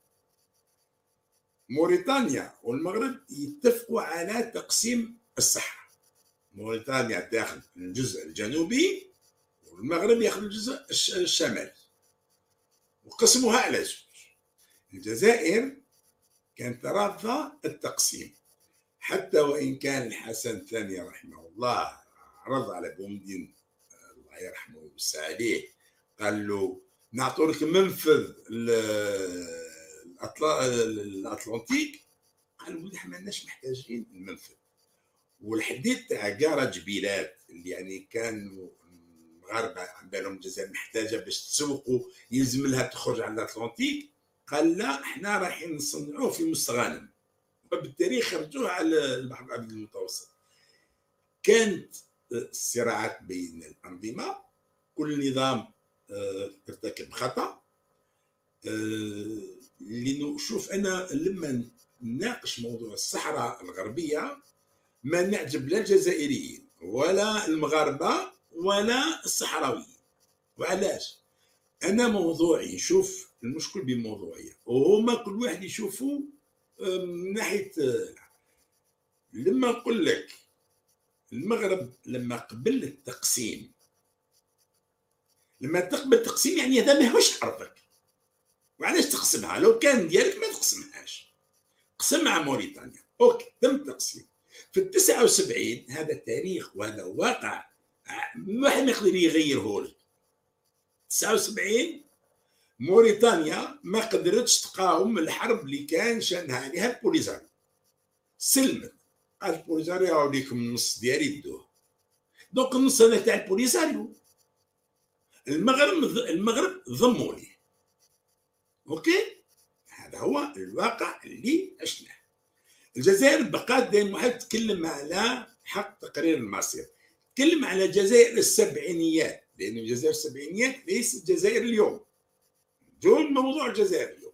موريتانيا والمغرب يتفقوا على تقسيم الصحراء موريتانيا تاخذ الجزء الجنوبي والمغرب ياخذ الجزء الشمالي. وقسموها على زوج. الجزائر كانت رافضة التقسيم. حتى وإن كان الحسن الثاني رحمه الله عرض على بومدين الله يرحمه ويوسع عليه قال له نعطوا لك منفذ الاطلنطيك قال له إحنا ما محتاجين المنفذ. والحديث تاع كاع جبيلات اللي يعني كانوا المغاربه عن بالهم الجزائر محتاجة باش تسوقوا يلزم لها تخرج على الاطلنطيك قال لا إحنا رايحين نصنعوه في مستغانم. وبالتالي خرجوه على البحر الأبيض المتوسط. كانت الصراعات بين الأنظمة كل نظام ارتكب آه، خطأ. لأنه شوف أنا لما نناقش موضوع الصحراء الغربية ما نعجب لا الجزائريين ولا المغاربة ولا الصحراويين. وعلاش؟ أنا موضوعي نشوف المشكل بموضوعيه وهما كل واحد يشوفوا من ناحية لما نقول لك المغرب لما قبل التقسيم لما تقبل التقسيم يعني هذا ماهوش عرضك وعلاش تقسمها لو كان ديالك ما تقسمهاش قسم مع موريتانيا. OK تم التقسيم. في ال 79 هذا تاريخ وهذا واقع ما حد يقدر يغيره لك. 79 موريتانيا ما قدرتش تقاوم الحرب اللي كان شانها عليها البوليزاريو سلمت. قال البوليزاريو اوريكم النص ديالي دوه donc النص هذا تاع البوليزاريو. المغرب المغرب ضموا ليه OK؟ هذا هو الواقع اللي عشناه. الجزائر بقات دائما واحد تكلم على حق تقرير المصير تكلم على الجزائر السبعينيات. لأن الجزائر السبعينيات ليست الجزائر اليوم. دون موضوع الجزائر اليوم.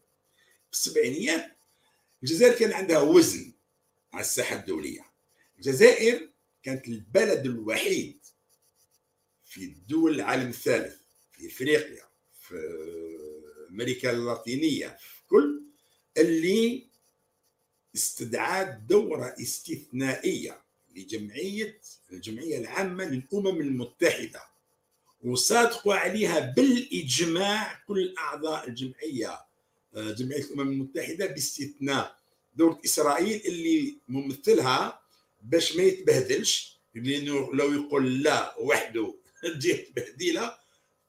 في السبعينيات الجزائر كان عندها وزن على الساحة الدولية. الجزائر كانت البلد الوحيد في دول العالم الثالث في إفريقيا في أمريكا اللاتينية. كل اللي استدعت دورة استثنائية لجمعية الجمعية العامة للأمم المتحدة وصادقوا عليها بالإجماع كل أعضاء الجمعية آه، جمعية الأمم المتحدة باستثناء. دوله إسرائيل اللي ممثلها باش ما يتبهدلش لأنه لو يقول لا وحده تجي تبهديله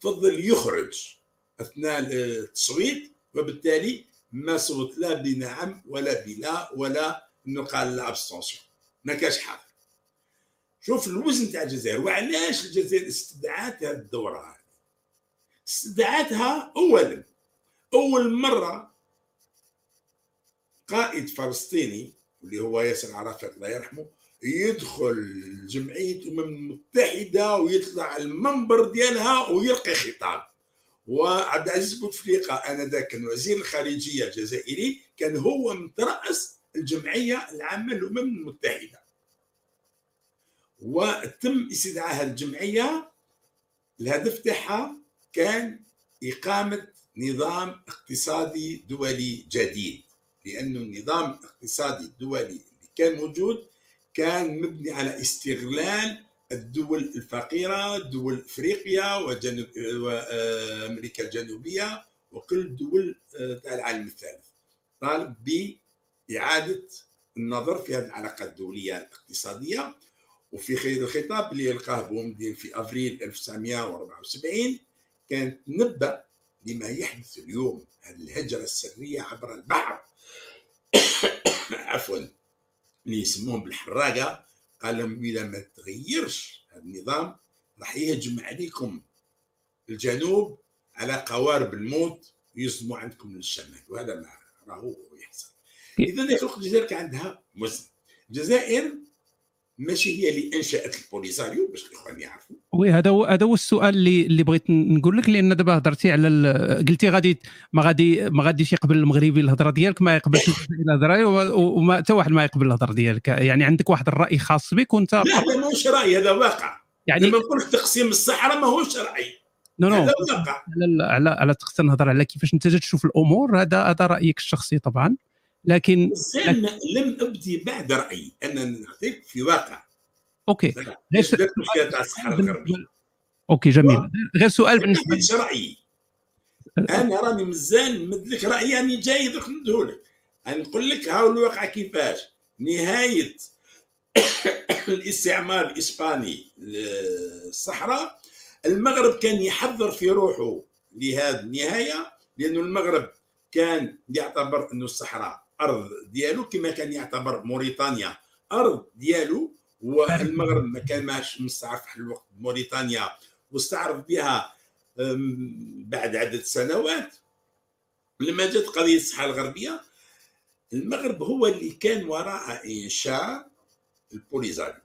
فضل يخرج. أثناء التصويت وبالتالي ما صوت لا بنعم ولا بلا ولا انه قال لا ابستونسيون ما كاش حاجة. شوف الوزن تاع الجزائر وعلاش الجزائر استدعت هذه الدورة هذه؟ استدعتها اولا أول مرة قائد فلسطيني اللي هو ياسر عرفات الله يرحمه يدخل جمعية الامم المتحدة ويطلع المنبر ديالها ويلقي خطاب. وعبد العزيز بوتفليقة انذاك كان وزير الخارجية الجزائري كان هو مترأس الجمعية العامة للأمم المتحدة. وتم استدعاء هذه الجمعية. الهدف تاعها كان إقامة نظام اقتصادي دولي جديد. لأنه النظام الاقتصادي الدولي اللي كان موجود كان مبني على استغلال الدول الفقيرة دول أفريقيا وجنوب وامريكا الجنوبية وكل دول آه، العالم الثالث. طالب بإعادة النظر في هذه العلاقات الدولية الاقتصادية. وفي خير الخطاب اللي يلقاه بومدين في أفريل 1974 كانت نبأ لما يحدث اليوم هذه الهجرة السرية عبر البحر. عفوا اللي يسموهم بالحراقة. قال لهم اذا ما تغيرش. هذا النظام راح يهجم عليكم الجنوب على قوارب الموت ويصدموا عندكم للشمال وهذا ما راهو يحصل. اذا الجزائر كان عندها وزن الجزائر ماشي هي اللي انشأت البوليساريو باش الإخوان يعرفوا. وي هذا هو هذا هو السؤال اللي اللي بغيت نقول لك لأن دابا هضرتي على قلتي غادي ما غادي ما غاديش يقبل المغربي الهضرة ديالك ما يقبلش الهضرة وما حتى واحد ما يقبل الهضرة ديالك. يعني عندك واحد الرأي خاص بك وأنت لا هذا ماهوش رأي هذا واقع. يعني لما نقول تقسيم الصحراء ماهوش رأي. non non على على على نهضر على كيفاش أنت تشوف الأمور هذا هذا رأيك الشخصي طبعا. لكن لكن لم أبدي بعد رأيي أنا نعطيك في واقع. OK. ليش المشكلة تاع الصحراء الغربية. OK جميل. غير سؤال بالنسبة لي رايي أنا راني مازال نمد لك رأيي راني جاي دوك ندهولك نقول لك هاو الواقع كيفاش. نهاية الاستعمار الإسباني للصحراء المغرب كان يحضر في روحه لهذه النهاية لأنه المغرب كان يعتبر أنه الصحراء. ارض ديالو كما كان يعتبر موريتانيا. أرض ديالو والمغرب ما كان ماش مستعرف في الوقت. موريتانيا واستعرف بها بعد عدة سنوات. لما جت قضية الصحراء الغربية المغرب هو اللي كان وراء إنشاء البوليزاريو.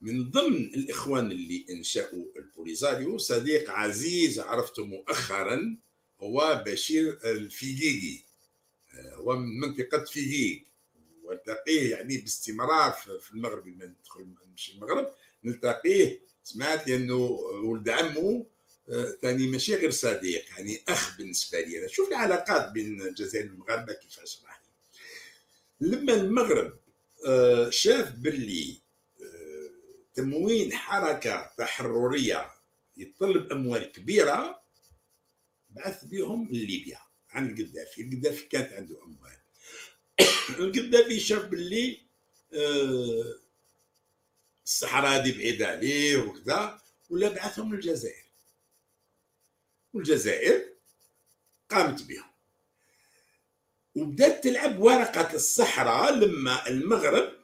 من ضمن الإخوان اللي إنشأوا البوليزاريو صديق عزيز عرفته مؤخرا هو بشير الفيجيجي هو من منطقة فيجيج والتقيه يعني باستمرار في المغرب لما ندخل نمشي المغرب نلتقيه. سمعت لأنه ولد عمه ثاني ماشي غير صديق يعني أخ بالنسبة لي. أنا شوف العلاقات بين الجزائر والمغاربة كيفاش راهي لما المغرب آه، شاف باللي آه، تموين حركة تحررية يتطلب أموال كبيرة بعث بهم لليبيا عن القذافي. القذافي كانت عنده أموال. القذافي شاف باللي آه، الصحراء هذه بعيدة عليه وكذا ولا بعثهم للجزائر. والجزائر قامت بهم. وبدأت تلعب ورقة الصحراء لما المغرب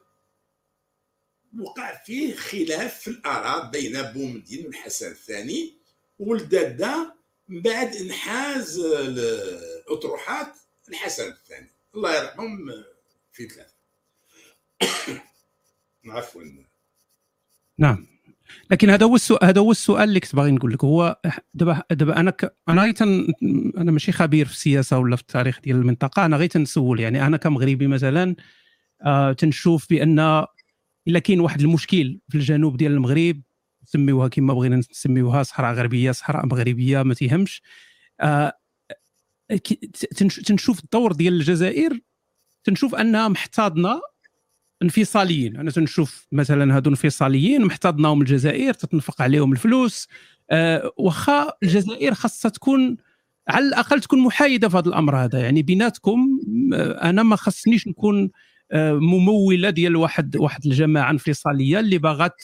وقع فيه خلاف في الآراء بين بومدين والحسن الثاني ولداد من بعد إنحاز الأطروحات الحسن الثاني الله يرحمهم في ثلاثة. عفوا. نعم. لكن هذا هو السؤال هذا هو السؤال اللي كنت باغي نقول لك. هو دابا دابا أنا ك... أنا غير تن... أنا ماشي خبير في السياسة ولا في التاريخ ديال المنطقة. أنا غير تنسول يعني. أنا كمغربي مثلا آه تنشوف بأن إلا كاين واحد المشكل في الجنوب ديال المغرب نسميوها كما بغينا نسميوها صحراء غربية صحراء مغربية ما تيهمش. آه تنشوف الدور ديال الجزائر تنشوف أنها محتاضنة انفصاليين. أنا تنشوف مثلا هادو انفصاليين محتضناهم الجزائر تتنفق عليهم الفلوس. أه الجزائر خاصها تكون على الأقل تكون محايدة في هذا الأمر هذا. يعني بيناتكم آه، أنا ما خصنيش نكون آه، ممولة ديال واحد واحد الجماعة انفصالية اللي باغات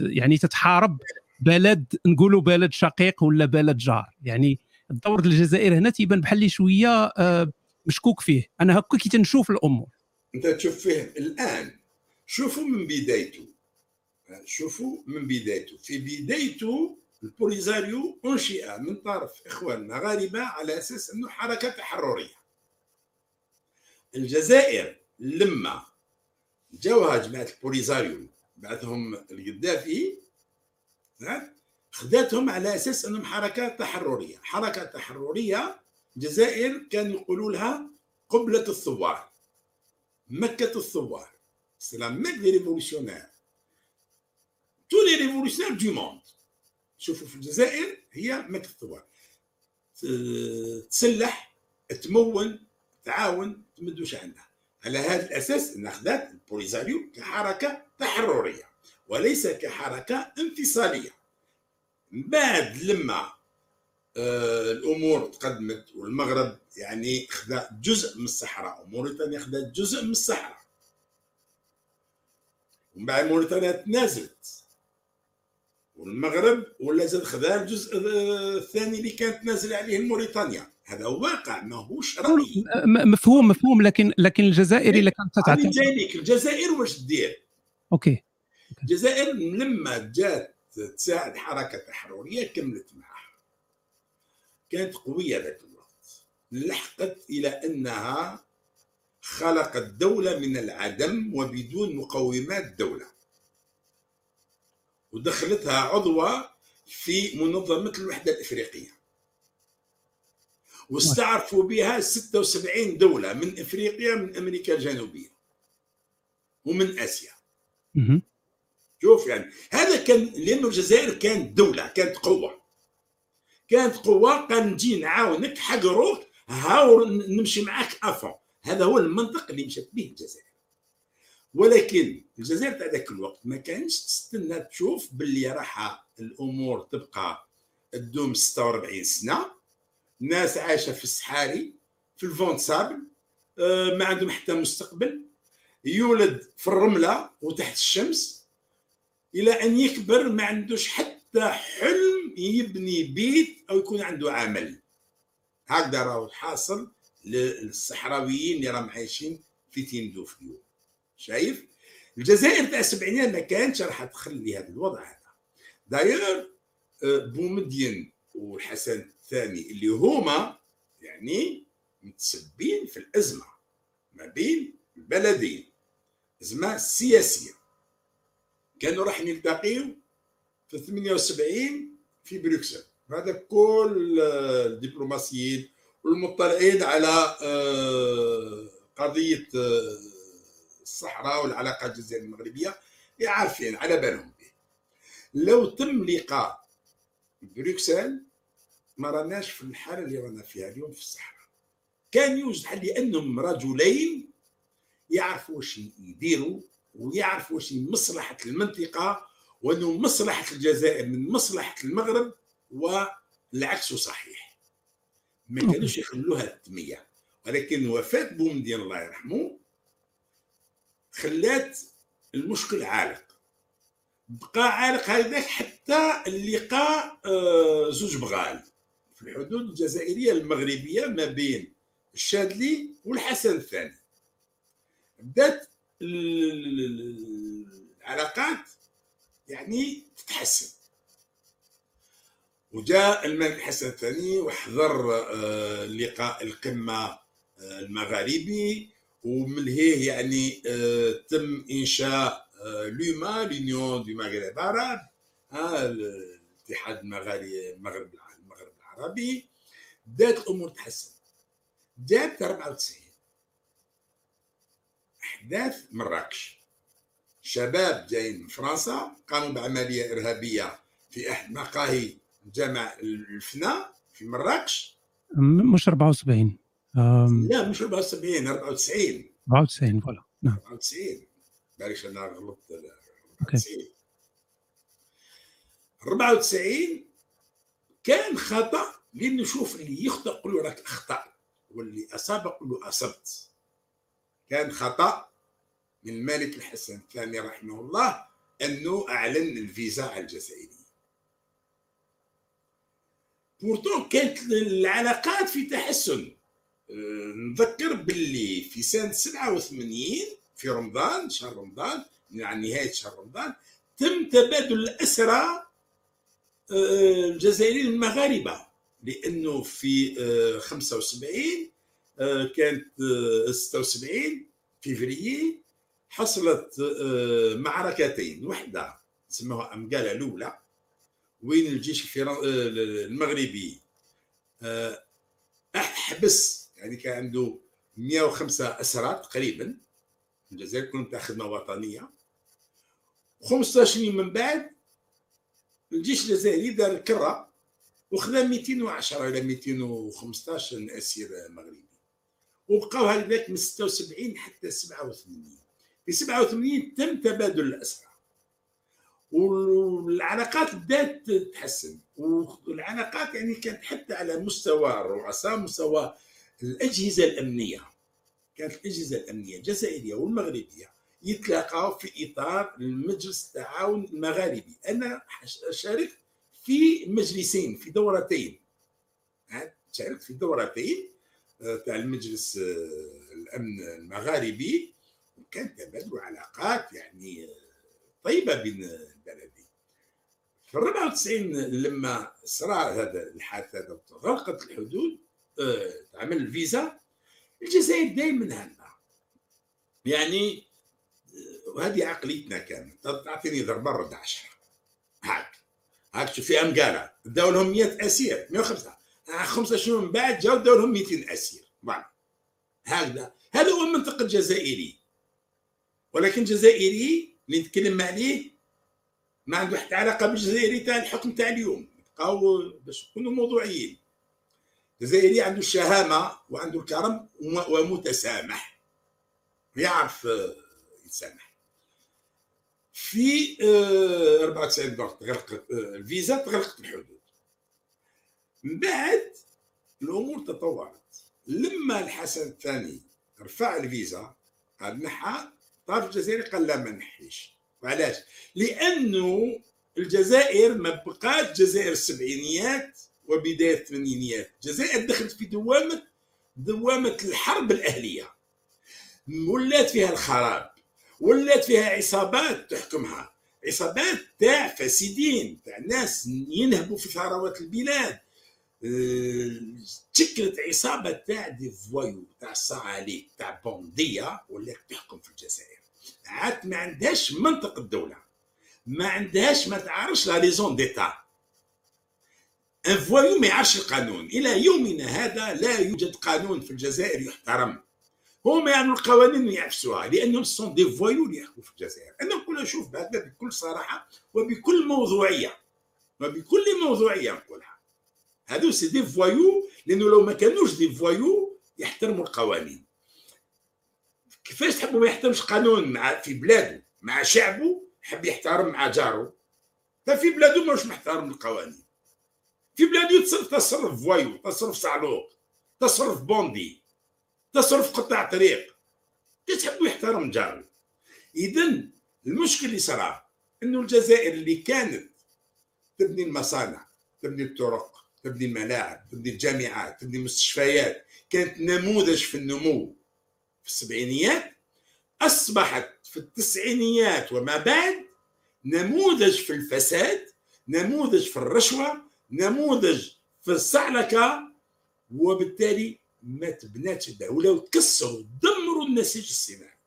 يعني تتحارب بلد نقولوا بلد شقيق ولا بلد جار. يعني الدور الجزائر هنا تيبان بحال شوية آه، مشكوك فيه. أنا هكا كي تنشوف الأمور. أنت تشوف فيه الآن. شوفوا من بدايته. شوفوا من بدايته. في بدايته البوليزاريو أنشئ من طرف اخوان مغاربه على أساس أنه حركة تحررية. الجزائر لما جاوها جماعة البوليزاريو بعثهم القذافي خداتهم على أساس أنهم حركه تحررية. حركة تحررية الجزائر كانوا يقولوا لها قبلة الثوار. مكة الثوار. C'est la Mecque des révolutionnaires. Tous les révolutionnaires du monde. شوفوا في الجزائر هي مكة الثوار. تسلح تمون تعاون تمدوش عندها. على هذا الأساس إن أخذت البوليزاريو كحركة تحررية وليس كحركة انفصالية. بعد لما آه الأمور تقدمت والمغرب يعني خذا جزء من الصحراء وموريتانيا خذت جزء من الصحراء. ومن بعد موريتانيا تنازلت. والمغرب ولا زاد خذا الجزء الثاني اللي كانت نازله عليه موريتانيا. هذا واقع ماهوش رأي. مفهوم مفهوم لكن لكن الجزائر اللي كانت جايلك. الجزائر واش دير؟ OK. الجزائر لما جات تساعد حركة تحرريه كملت معها. كانت قوية ذاك لحقت إلى أنها خلقت دولة من العدم وبدون مقومات دولة. ودخلتها عضوة في منظمة الوحدة الإفريقية. واستعرفوا بها 76 دولة من إفريقيا من أمريكا الجنوبية. ومن آسيا. شوف يعني هذا كان لأنه الجزائر كانت دولة كانت قوة. كانت قوة قال نجي نعاونك حقروك هاو نمشي معاك à fond هذا هو المنطق اللي مشات به الجزائر. ولكن الجزائر تاع ذاك الوقت ما كانش تستنى تشوف باللي راح الأمور تبقى تدوم 46 سنة. ناس عايشة في الصحاري في ال vent de sable آه، ما عندهم حتى مستقبل. يولد في الرملة وتحت الشمس. إلى أن يكبر ما عندوش حتى حلم يبني بيت أو يكون عنده عمل. هكذا راهو حاصل للصحراويين اللي راهم عايشين في تيندوف اليوم شايف؟ الجزائر تاع السبعينات ما كانتش راح تخلي هذا الوضع هذا. داير آه، بومدين والحسن الثاني اللي هما يعني متسبين في الأزمة ما بين البلدين. أزمة سياسية. كانوا راح يلتقيوا في 78 في بروكسل. هذا كل الدبلوماسيين والمطلعين على آه، قضية آه، الصحراء والعلاقه الجزائريه المغربية عارفين على بالهم بلي لو تم لقاء بروكسل ما راناش في الحالة اللي رانا فيها اليوم في الصحراء. كان يوجد حل لأنهم رجلين يعرفوا واش يديروا ويعرفوا واش مصلحة المنطقة وأنه مصلحة الجزائر من مصلحة المغرب والعكس صحيح. ما كانوش يخلوها التمية. ولكن وفاة بومدين الله يرحمه خلات المشكل عالق. بقى عالق هذاك حتى اللقاء آه، زوج بغال في الحدود الجزائرية المغربية ما بين الشاذلي والحسن الثاني. بدأت العلاقات يعني تتحسن. وجاء الملك حسن الثاني وحضر آه، لقاء القمة آه، المغاربي ومن يعني آه، تم إنشاء لوما لونيون دو مغرب العرب الاتحاد المغربي المغرب العربي. بدات الأمور تحسن. جات 94 احداث مراكش شباب جايين من فرنسا قاموا بعملية إرهابية في أحد مقاهي جامع الفنا في مراكش مش 74 أم... لا مش 74 94 94 فوالا. نعم. 94 معليش أنا غلطت. 94 94 كان خطأ لأنه شوف اللي يخطأ قول له راك أخطأ واللي أصاب قول له أصبت. كان خطأ من الملك الحسن الثاني رحمه الله أنه أعلن الفيزا على الجزائريين بورتون كانت العلاقات في تحسن. أه، نذكر باللي في سنة 87 في رمضان شهر رمضان يعني نهاية شهر رمضان تم تبادل الأسرى أه، الجزائريين المغاربة. لأنه في 75 أه، كانت 76 فيفريي حصلت معركتين. وحدة سموها أمقالة الأولى وين الجيش آه، المغربي. آه، أحبس يعني كان عنده 105 اسرى تقريبا الجزائر كلهم تاع خدمه وطنية. 15 يوم من بعد الجيش الجزائري دار الكرة وخذا 210 إلى 215 أسير مغربي. وبقاو هكذاك من 76 حتى 87 في 87 تم تبادل الاسرى والعلاقات بدات تتحسن والعلاقات يعني كانت حتى على مستوى الرؤساء مستوى الأجهزة الأمنية. كانت الأجهزة الأمنية الجزائرية والمغربية يتلاقوا في إطار المجلس التعاون المغاربي. أنا شاركت في مجلسين في دورتين. شاركت في دورتين آه، تاع المجلس آه، الأمن المغاربي وكان تبادل علاقات يعني آه، طيبة بين البلدين. في 94 لما صرا هذا الحادث هذا غلقت الحدود آه، تعمل الفيزا الجزائر دائما هنا يعني وهذه آه، عقليتنا كانت تعطيني ضربة رد 10 هاك. هاك شوف في امقاله داو لهم 100 أسير. 105 خمسة شهور من بعد جاو داو لهم 200 أسير. هكذا. هذا هو المنطق الجزائري ولكن جزائري اللي نتكلم عليه ما عنده حتى علاقة بالجزائري تاع الحكم تاع اليوم. نبقاو باش نكونوا موضوعيين. الجزائري عنده الشهامه وعنده الكرم ومتسامح. يعرف تسامح في 94 آه، تغلقت آه، الفيزا تغلقت الحدود من بعد الأمور تطورت. لما الحسن الثاني رفع الفيزا قال نحى طرف الجزائري قال لا ما نحيش. وعلاش؟ لأنه الجزائر ما بقات جزائر السبعينيات وبداية الثمانينيات. الجزائر دخلت في دوامه دوامة الحرب الأهلية. ولات فيها الخراب. ولات فيها عصابات تحكمها. عصابات تاع فاسدين تاع ناس ينهبوا في ثروات البلاد. تشكلت عصابة تاع دي فوايو تاع صعاليك تاع بوندية ولا تحكم في الجزائر. عاد ما عندهاش منطق الدولة. ما عندهاش ما تعرفش la raison d'État. un voyou ما يعرفش القانون إلى يومنا هذا لا يوجد قانون في الجزائر يحترم. هم يعملوا القوانين ويعفسوها لأنهم sont des voyous اللي يحكموا في الجزائر. أنا نقول شوف بهذا بكل صراحة وبكل موضوعية. وبكل موضوعية نقولها. هذو c'est des voyous لأنه لو ما كانوش des voyous يحترموا القوانين. كيفاش تحبوا ما يحترمش قانون مع في بلاده مع شعبه يحب يحترم مع جاره. ففي بلاده مش محترم القوانين. في بلاده يتصرف تصرف فوايو تصرف صعلوق تصرف بوندي تصرف قطاع طريق. تحبوا يحترم جاره؟ اذا المشكل اللي صرا إنه الجزائر اللي كانت تبني المصانع تبني الطرق تبني الملاعب تبني الجامعات تبني المستشفيات كانت نموذج في النمو. في السبعينيات أصبحت في التسعينيات وما بعد نموذج في الفساد نموذج في الرشوة نموذج في الصعلكة وبالتالي ما تبناتش الدولة وتكسروا دمروا النسيج الصناعي.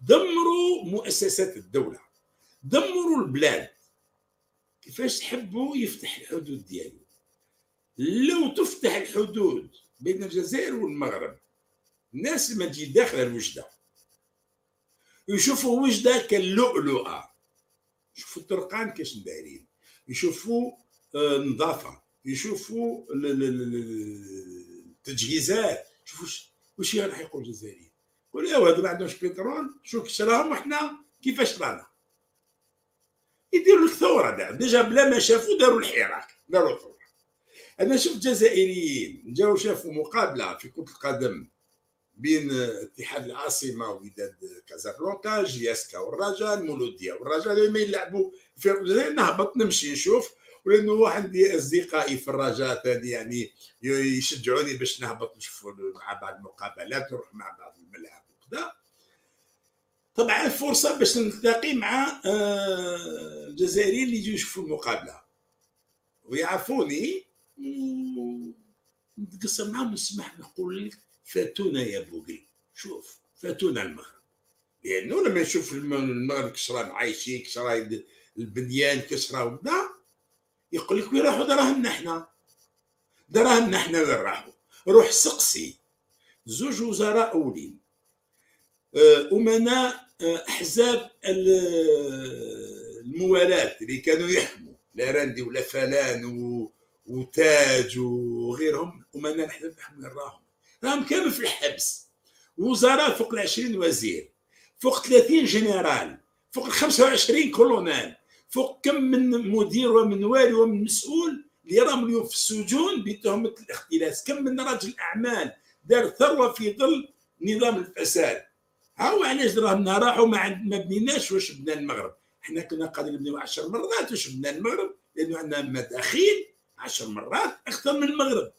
دمروا مؤسسات الدولة دمروا البلاد. كيفاش تحبوا يفتح الحدود ديالو؟ لو تفتح الحدود بين الجزائر والمغرب الناس ما تجي داخل الوجدة. يشوفوا وجدة كاللؤلؤة. يشوفوا الطرقان كاش دايرين. يشوفوا آه، نظافه يشوفوا التجهيزات. شوفوا واش راح يقول الجزائريين. يقول يا هذا ما عندهمش بترول؟ شوف شراهم وحنا كيفاش رانا. يديروا لك ثوره ديجا بلا ما شافوا داروا الحراك. داروا ثوره أنا شفت جزائريين جاوا شافوا مقابلة في كرة القدم. بين اتحاد العاصمه وداد كازابلانكا جياسكا والرجاء المولوديه والرجاء دائما يلعبوا في نهبط نمشي نشوف ولأنه واحد أصدقائي في الرجاء ثاني يعني يشجعوني باش نهبط نشوف مع بعض المقابلات نروح مع بعض الملاعب وكذا. طبعا فرصه باش نلتقي مع آه، الجزائريين اللي يجوا يشوفوا المقابلة. ويعرفوني. نتقسم معاهم نسمح نقول لك فاتونا يا بوغي. شوف فاتونا المغرب لأنه لما يشوف المغرب كسران عايشين كسرا البنيان كسرا وبدا يقول لك وين راحوا دراهمنا إحنا دراهمنا إحنا وين راحوا؟ روح سقسي. زوج وزراء أولين. آه، أمناء آه، أحزاب الموالاه اللي كانوا يحموا لارندي ولافلان وتاج وغيرهم. أمناء الاحزاب يحموا راهم. راهم كامل في الحبس. وزراء فوق ال 20 وزير فوق 30 جنرال فوق ال 25 كولونيل فوق كم من مدير ومن والي ومن مسؤول اللي راهم اليوم في السجون بتهمة الاختلاس. كم من رجل أعمال دار ثروة في ظل نظام الفساد. هاو علاش دراهمنا راحوا ما ما بنيناش واش بنا المغرب؟ إحنا كنا قادرين نبنيو 10 مرات واش بنا المغرب؟ لأنه عندنا مداخيل 10 مرات أكثر من المغرب.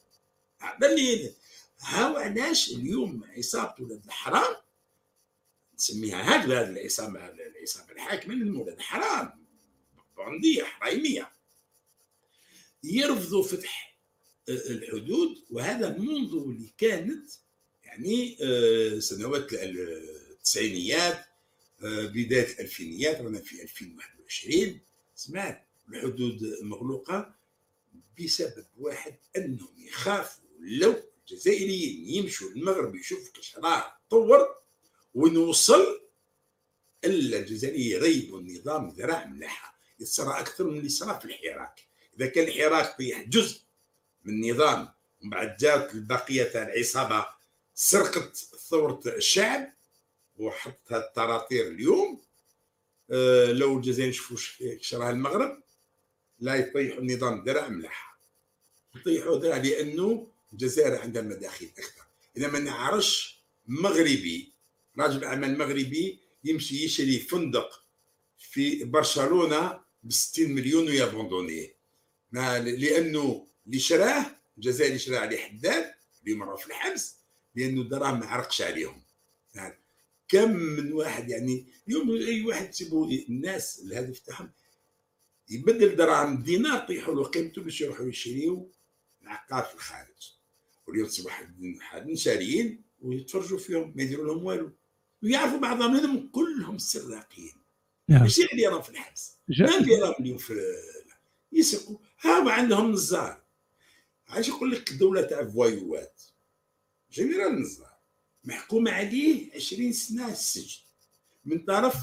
هذا اللي هاو علاش اليوم عصابة ولاد الحرام؟ نسميها هكذا العصابة العصابة الحاكمة من ولاد الحرام بونديه حريميه يرفضوا فتح الحدود وهذا منذ اللي كانت يعني آه، سنوات التسعينيات آه، بداية الألفينيات رانا في 2021 سمعت الحدود مغلوقة بسبب واحد أنهم يخافوا لو الجزائريين يمشوا للمغرب يشوفوا كيش راه تطور ونوصل إلا الجزائريين يغيبوا النظام ذراع ملاحة يتصرى أكثر من اللي صرا في الحراك. إذا كان الحراك طيح جزء من النظام ومن بعد جات البقية تاع العصابة سرقت ثورة الشعب وحط هاد الطراطير اليوم. آه لو الجزائر نشوفوا شراها المغرب لا يطيحوا النظام الدرع ملاح يطيحوا درع لأنه الجزائر عندها مداخيل أكثر. إذا ما نعرفش مغربي راجل أعمال مغربي يمشي يشري فندق في برشلونة ب 60 مليون ويابوندونيه لأنه اللي شراه الجزائري شراه عليه حداد اليوم راهو في الحبس لأنه الدراهم ما عرقش عليهم. يعني كم من واحد يعني اليوم أي واحد تسيبوا الناس الهدف تاعهم يبدل دراهم دينار طيحوا له قيمته باش يروحوا يشريوا العقار في الخارج. واليوم تصبح حد شاريين ويتفرجوا فيهم ما يديروا لهم والو. ويعرفوا بعضهم منهم كلهم سراقين. نعم. ماشي اللي راهم في الحبس. ما اللي راهم اليوم في يسرقوا. ها عندهم نزار عايش يقول لك دوله تاع فوايوات؟ جنرال نزار محكوم عليه 20 سنة السجن. من طرف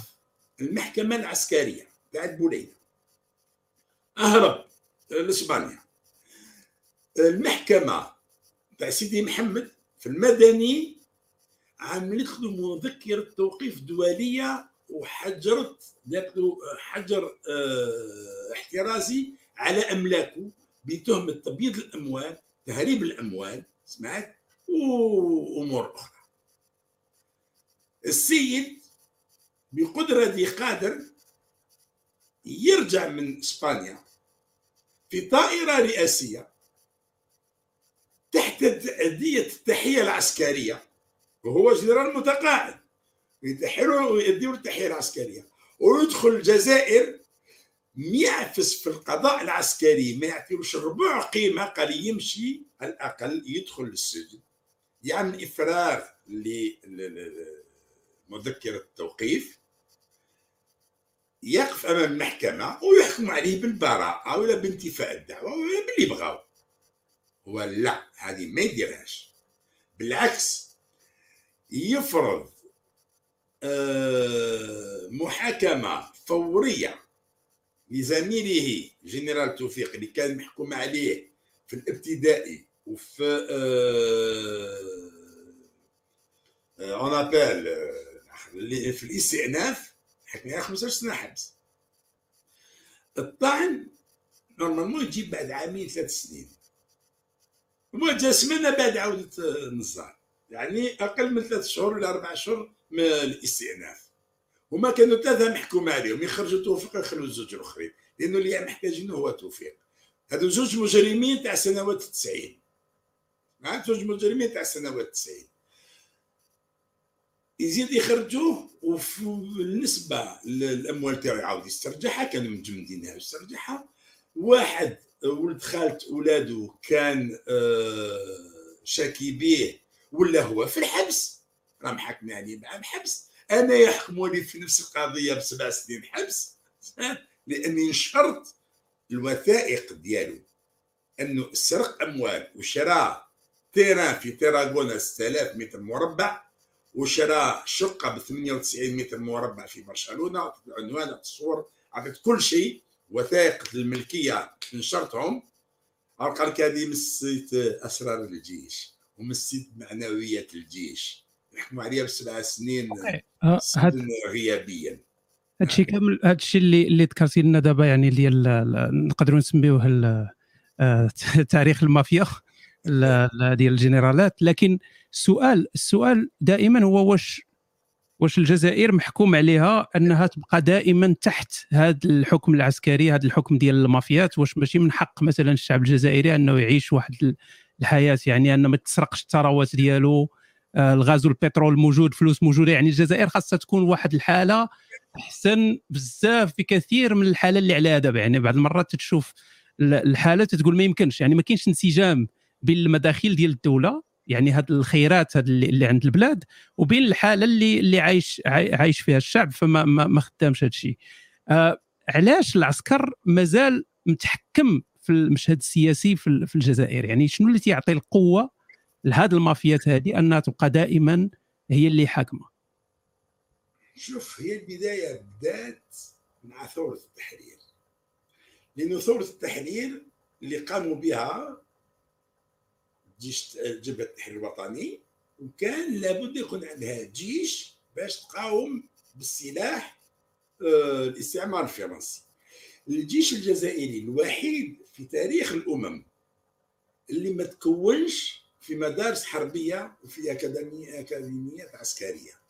المحكمة العسكرية. تاع بوليدة. أهرب. لاسبانيا المحكمة تاع سيدي محمد في المدني عملت له مذكره توقيف دوليه وحجرت له حجر آه احترازي على أملاكه بتهمه تبييض الأموال تهريب الأموال سمعت؟ وأمور أخرى. السيد بقدرة دي قادر يرجع من إسبانيا في طائرة رئاسية أدية التحية العسكرية وهو جنرال متقاعد يتحروا ويديروا التحية العسكرية. ويدخل الجزائر يعفس في القضاء العسكري ما يعطيوش ربع قيمة قال يمشي على الأقل يدخل للسجن يعمل إفراغ لمذكرة التوقيف يقف أمام المحكمة ويحكم عليه بالبراءة ولا بانتفاء الدعوة ولا باللي بغاو. ولا هذه ما يديرهاش. بالعكس يفرض آه، محاكمة فورية لزميله جنرال توفيق اللي كان محكوم عليه في الابتدائي وفي en appel في الاستئناف حكم عليه 15 سنة حبس. الطعن normalement يجيب بعد عامين ثلاث سنين. مجسمنا بعد عودة النزار. يعني أقل من ثلاث شهور ولا أربع شهور من الاستئناف. هما كانوا ثلاثة محكوم عليهم يخرجوا توفيق يخلوا الزوج الآخرين لأنه اللي محتاجينه هو توفيق. هذو زوج مجرمين تاع سنوات التسعين. مع زوج مجرمين تاع سنوات التسعين. يزيد يخرجوه وبالنسبة للأموال تاعو يعاود يسترجعها كانوا مجمدينها يسترجعها واحد ولد خالت اولاده كان آه، شاكي به ولا هو في الحبس؟ راه محكمين عليه بعام حبس أنا يحكموا لي في نفس القضية بسبع سنين حبس لأني نشرت الوثائق ديالو. أنه سرق أموال وشرى تيران في تيراغونا 6000 متر مربع وشرى شقة ب 98 متر مربع في برشلونة العنوان التصور عطيت كل شيء. وثائق الملكية نشرتهم قال هذه مسيت أسرار الجيش ومسيت معنويات الجيش. يحكموا عليها بسبع سنين آه، غيابيا. هادشي كامل هادشي اللي اللي ذكرتي لنا دابا يعني ديال نقدروا نسميوه آه، تاريخ المافيا ديال الجنرالات. لكن السؤال السؤال دائما هو واش واش الجزائر محكوم عليها انها تبقى دائما تحت هذا الحكم العسكري هذا الحكم ديال المافيات واش ماشي من حق مثلا الشعب الجزائري انه يعيش واحد الحياة يعني انه ما تسرقش الثروات ديالو آه، الغاز والبترول موجود فلوس موجودة. يعني الجزائر خاصها تكون واحد الحالة أحسن بزاف بكثير من الحالة اللي عليها دابا يعني بعض المرات تشوف الحالة تقول ما يمكنش. يعني ما كاينش انسجام بين المداخيل ديال الدولة. يعني هاد الخيرات هاد اللي عند البلاد وبين الحالة اللي اللي عايش عايش فيها الشعب فما ما, ما خدامش هذا الشيء. آه علاش العسكر مازال متحكم في المشهد السياسي في, في الجزائر؟ يعني شنو اللي تيعطي القوة لهذه المافيات هذه أنها تبقى دائما هي اللي حاكمة؟ شوف هي البداية بدات مع ثورة التحرير. لأنه ثورة التحرير اللي قاموا بها جيش جبهه التحرير الوطني وكان لابد يكون عندها جيش باش تقاوم بالسلاح آه، الاستعمار الفرنسي. الجيش الجزائري الوحيد في تاريخ الأمم اللي ما تكونش في مدارس حربية وفي اكاديميه اكاديميات عسكرية.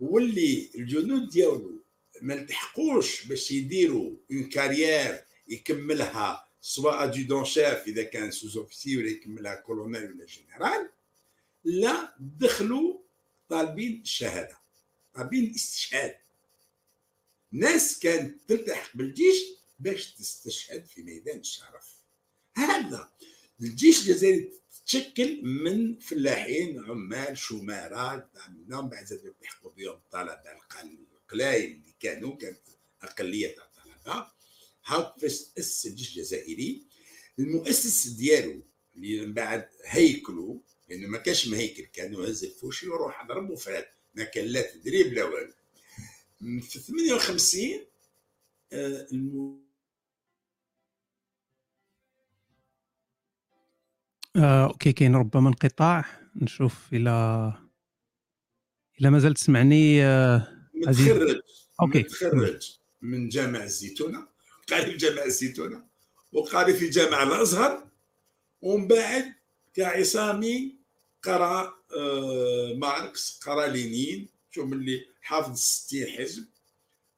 واللي الجنود ديالو ما التحقوش باش يديروا une carrière يكملها سواء adjudant-chef اذا كان sous-officier ولا يكملها كولونيل ولا جنرال لا دخلوا طالبين الشهاده طالبين الاستشهاد ناس كانت تلتحق بالجيش باش تستشهد في ميدان الشرف هذا الجيش الجزائري تشكل من فلاحين عمال شمارة منهم بعد زادوا يلتحقوا بهم الطلبة القلايل اللي كانوا كانت أقلية الطلبة تأسس الجيش الجزائري المؤسس ديالو اللي من بعد هيكلوا لأنه ما كانش مهيكل كانوا هز الفوشي وروح ضرب وفات ما كان لا تدريب لا والو. في 58 آه آه، OK كاين ربما انقطاع. نشوف إلى إلى مازال تسمعني آه، متخرج. OK. متخرج من جامع الزيتونة. قاري في جامع الزيتونه وقاري في جامع الأزهر ومن بعد كعصامي قرأ آه ماركس قرأ لينين شوف اللي حافظ 60 حزب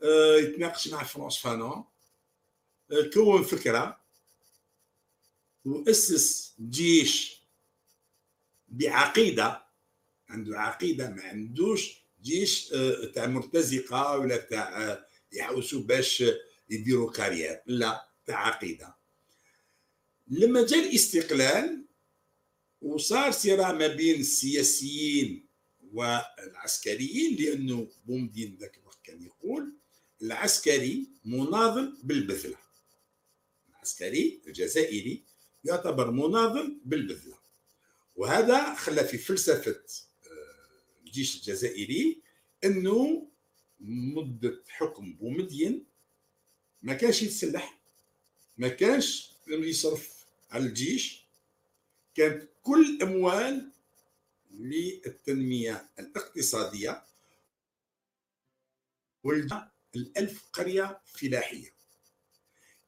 آه يتناقش مع فرانز فانون آه كون فكرة وأسس جيش بعقيدة عنده عقيدة ما عندوش جيش تاع مرتزقة ولا تاع يحوسوا باش يديروا carrière. لا عقيدة. لما جاء الاستقلال وصار صراع ما بين السياسيين والعسكريين لأنه بومدين ذاك الوقت كان يقول العسكري مناضل بالبذلة. العسكري الجزائري يعتبر مناضل بالبذلة. وهذا خلى في فلسفة آه، الجيش الجزائري إنه مدة حكم بومدين ما كانش يتسلح ما كانش يصرف على الجيش كانت كل أموال للتنمية الاقتصادية والألف الألف قرية فلاحية.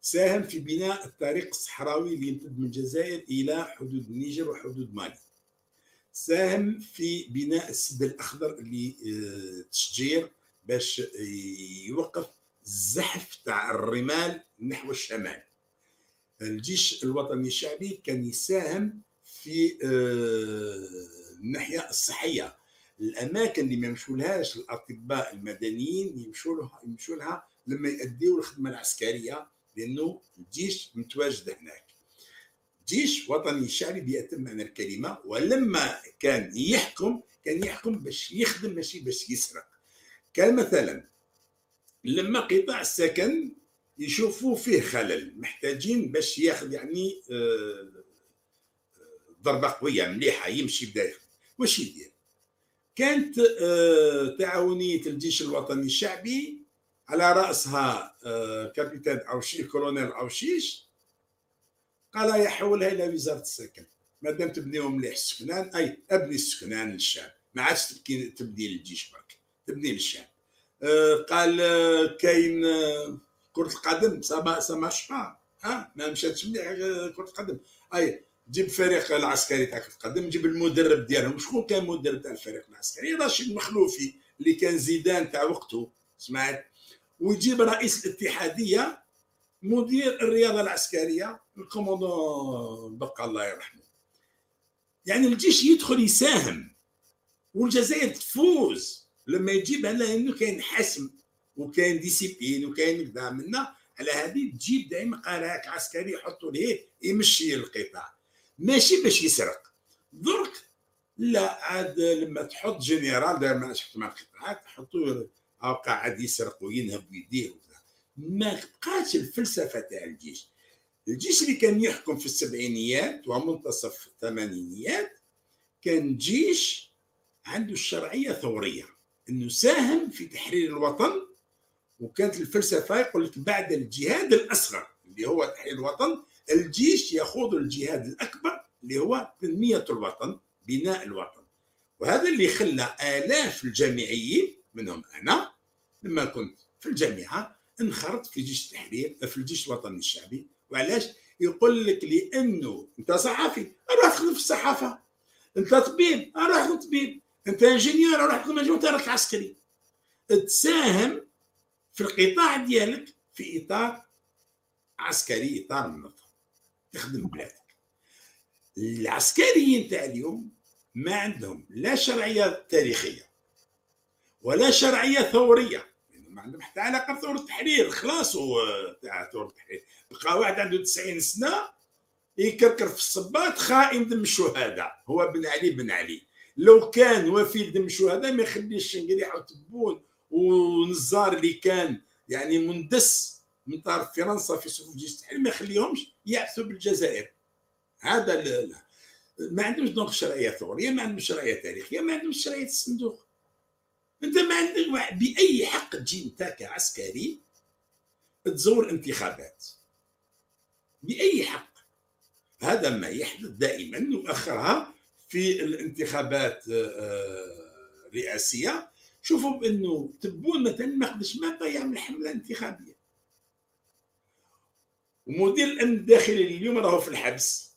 ساهم في بناء الطريق الصحراوي اللي يمتد من الجزائر إلى حدود النيجر وحدود مالي. ساهم في بناء السد الأخضر اللي آه، باش يوقف الزحف تاع الرمال نحو الشمال. الجيش الوطني الشعبي كان يساهم في آه، الناحية الصحية. الأماكن اللي ما يمشوا لهاش الأطباء المدنيين يمشوا لها يمشوا لها لما يأديوا الخدمة العسكرية لأنه الجيش متواجد هناك. جيش وطني شعبي بيتم معنى الكلمة ولما كان يحكم كان يحكم باش يخدم ماشي باش يسرق. كان مثلا لما قطاع السكن يشوفوا فيه خلل محتاجين باش ياخذ يعني آه، ضربة قوية مليحة يمشي بدا واش يدير؟ كانت آه، تعاونية الجيش الوطني الشعبي على رأسها آه، كابيتان اوشيش كولونيل أوشيش قال يحولها إلى وزاره السكن ما دام تبنيهم مليح السكنان أي أبني السكنان للشعب ما عادش تبني للجيش برك تبني للشعب. آه، قال آه، كاين كرة القدم سما سما شبا ها ما مشاتش مليح كرة القدم. أي جيب فريق العسكري تاع كرة القدم جيب المدرب ديالهم. شكون كان المدرب تاع الفريق العسكري؟ رشيد مخلوفي اللي كان زيدان تاع وقته سمعت؟ ويجيب رئيس الاتحادية مدير الرياضة العسكرية الكوموندون بقى الله يرحمه. يعني الجيش يدخل يساهم والجزائر تفوز. لما يجيب على انه كاين حسم وكاين ديسيبلين وكاين كذا منا على هذه تجيب دائما قراك عسكري يحطوا ليه يمشي القطاع ماشي باش يسرق درك لا عاد لما تحط جنرال دائما أنا شفت مع القطاعات تحطوا أو قاعد يسرق وينهب ويدير ما بقاتش الفلسفه تاع الجيش الجيش اللي كان يحكم في السبعينيات ومنتصف الثمانينيات كان جيش عنده الشرعية ثوريه إنه ساهم في تحرير الوطن وكانت الفلسفة يقول لك بعد الجهاد الأصغر اللي هو تحرير الوطن الجيش يخوض الجهاد الأكبر اللي هو تنمية الوطن بناء الوطن. وهذا اللي خلى آلاف الجامعيين منهم أنا لما كنت في الجامعة انخرط في جيش التحرير في الجيش الوطني الشعبي. وعلاش؟ يقول لك لأنه أنت صحفي روح تخدم في الصحافة. أنت طبيب روح طبيب. أنت انجينيور روح تخدم انت راك عسكري. تساهم في القطاع ديالك في إطار عسكري إطار منظم تخدم بلادك. العسكريين تاع اليوم ما عندهم لا شرعية تاريخية ولا شرعية ثورية. ما عندهم حتى علاقة بثورة التحرير. خلاص هو تاع ثورة التحرير. بقى واحد عنده 90 سنة يكركر في الصباط خائن دم الشهداء. هو بن علي بن علي. لو كان وفي دم الشهداء ما يخليش شنقريح وتبون ونزار اللي كان يعني مندس من طرف فرنسا في صفوف الجيش التحرير ما يخليهمش يعثوا بالجزائر. هذا ما عندهمش دونك شرعية ثورية ما عندهمش شرعية تاريخية ما عندهمش شرعية الصندوق. أنت ما عندك بأي حق تجي أنت كعسكري تزور انتخابات. بأي حق. هذا ما يحدث دائما نؤخرها في الانتخابات الرئاسيه آه، شوفوا بأنه تبون مثلا ما قدش ما يعمل حمله انتخابيه ومدير الأمن الداخلي اليوم راهو في الحبس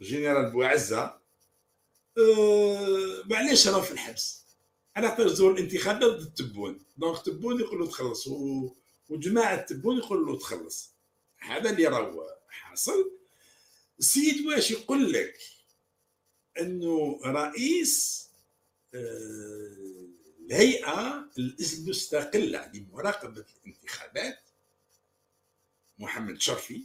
جنرال بوعزة. أه معليش راهو في الحبس. على خاطر زور الانتخابات ضد تبون دونك تبون يقول له تخلص وجماعة تبون يقول له تخلص. هذا اللي راهو حاصل. السيد واش يقول لك؟ إنه رئيس آه، الهيئة المستقلة لمراقبه الانتخابات محمد شرفي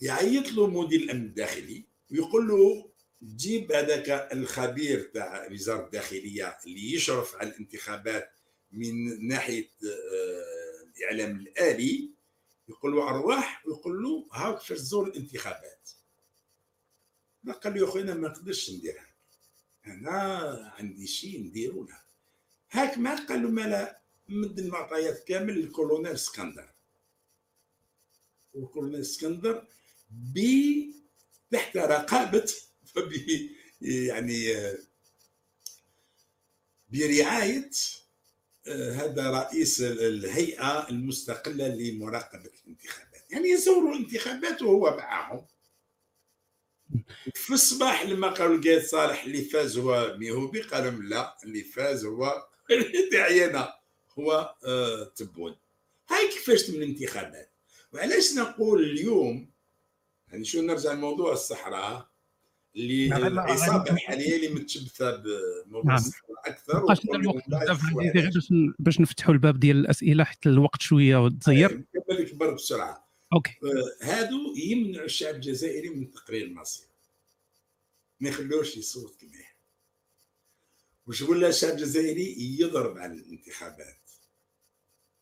يعيط له مدير الأمن الداخلي ويقول له جيب هذاك الخبير تاع وزارة الداخلية اللي يشرف على الانتخابات من ناحية آه، الإعلام الآلي يقول له أرواح ويقول له هاك تزور الانتخابات. قال له يا خويا ما نقدرش نديرها. أنا عندي شيء نديرو لها. هاك ما قال له مالا مد المعطيات كامل للكولونيل اسكندر والكولونيل اسكندر ب تحت رقابة يعني برعايه آه، هذا رئيس الهيئة المستقلة لمراقبة الانتخابات. يعني يزوروا الانتخابات وهو معهم. في الصباح لما قالوا لقيت صالح اللي فاز هو ميهوبي قالوا لا اللي فاز هو داعينا هو آه تبون هاي كيفاش تم الانتخابات وعلاش نقول اليوم يعني شو نرجع لموضوع الصحراء اللي العصابه الحاليه اللي متشبثه بموضوع نعم. الصحراء أكثر باش باش نفتحوا الباب ديال الاسئله حتى الوقت شوية تزير لك برك بسرعة أوكي. آه، هادو يمنعوا الشعب الجزائري من تقرير المصير. ما يخلوش يصوت كما وش ولا الشعب الجزائري؟ يضرب على الانتخابات.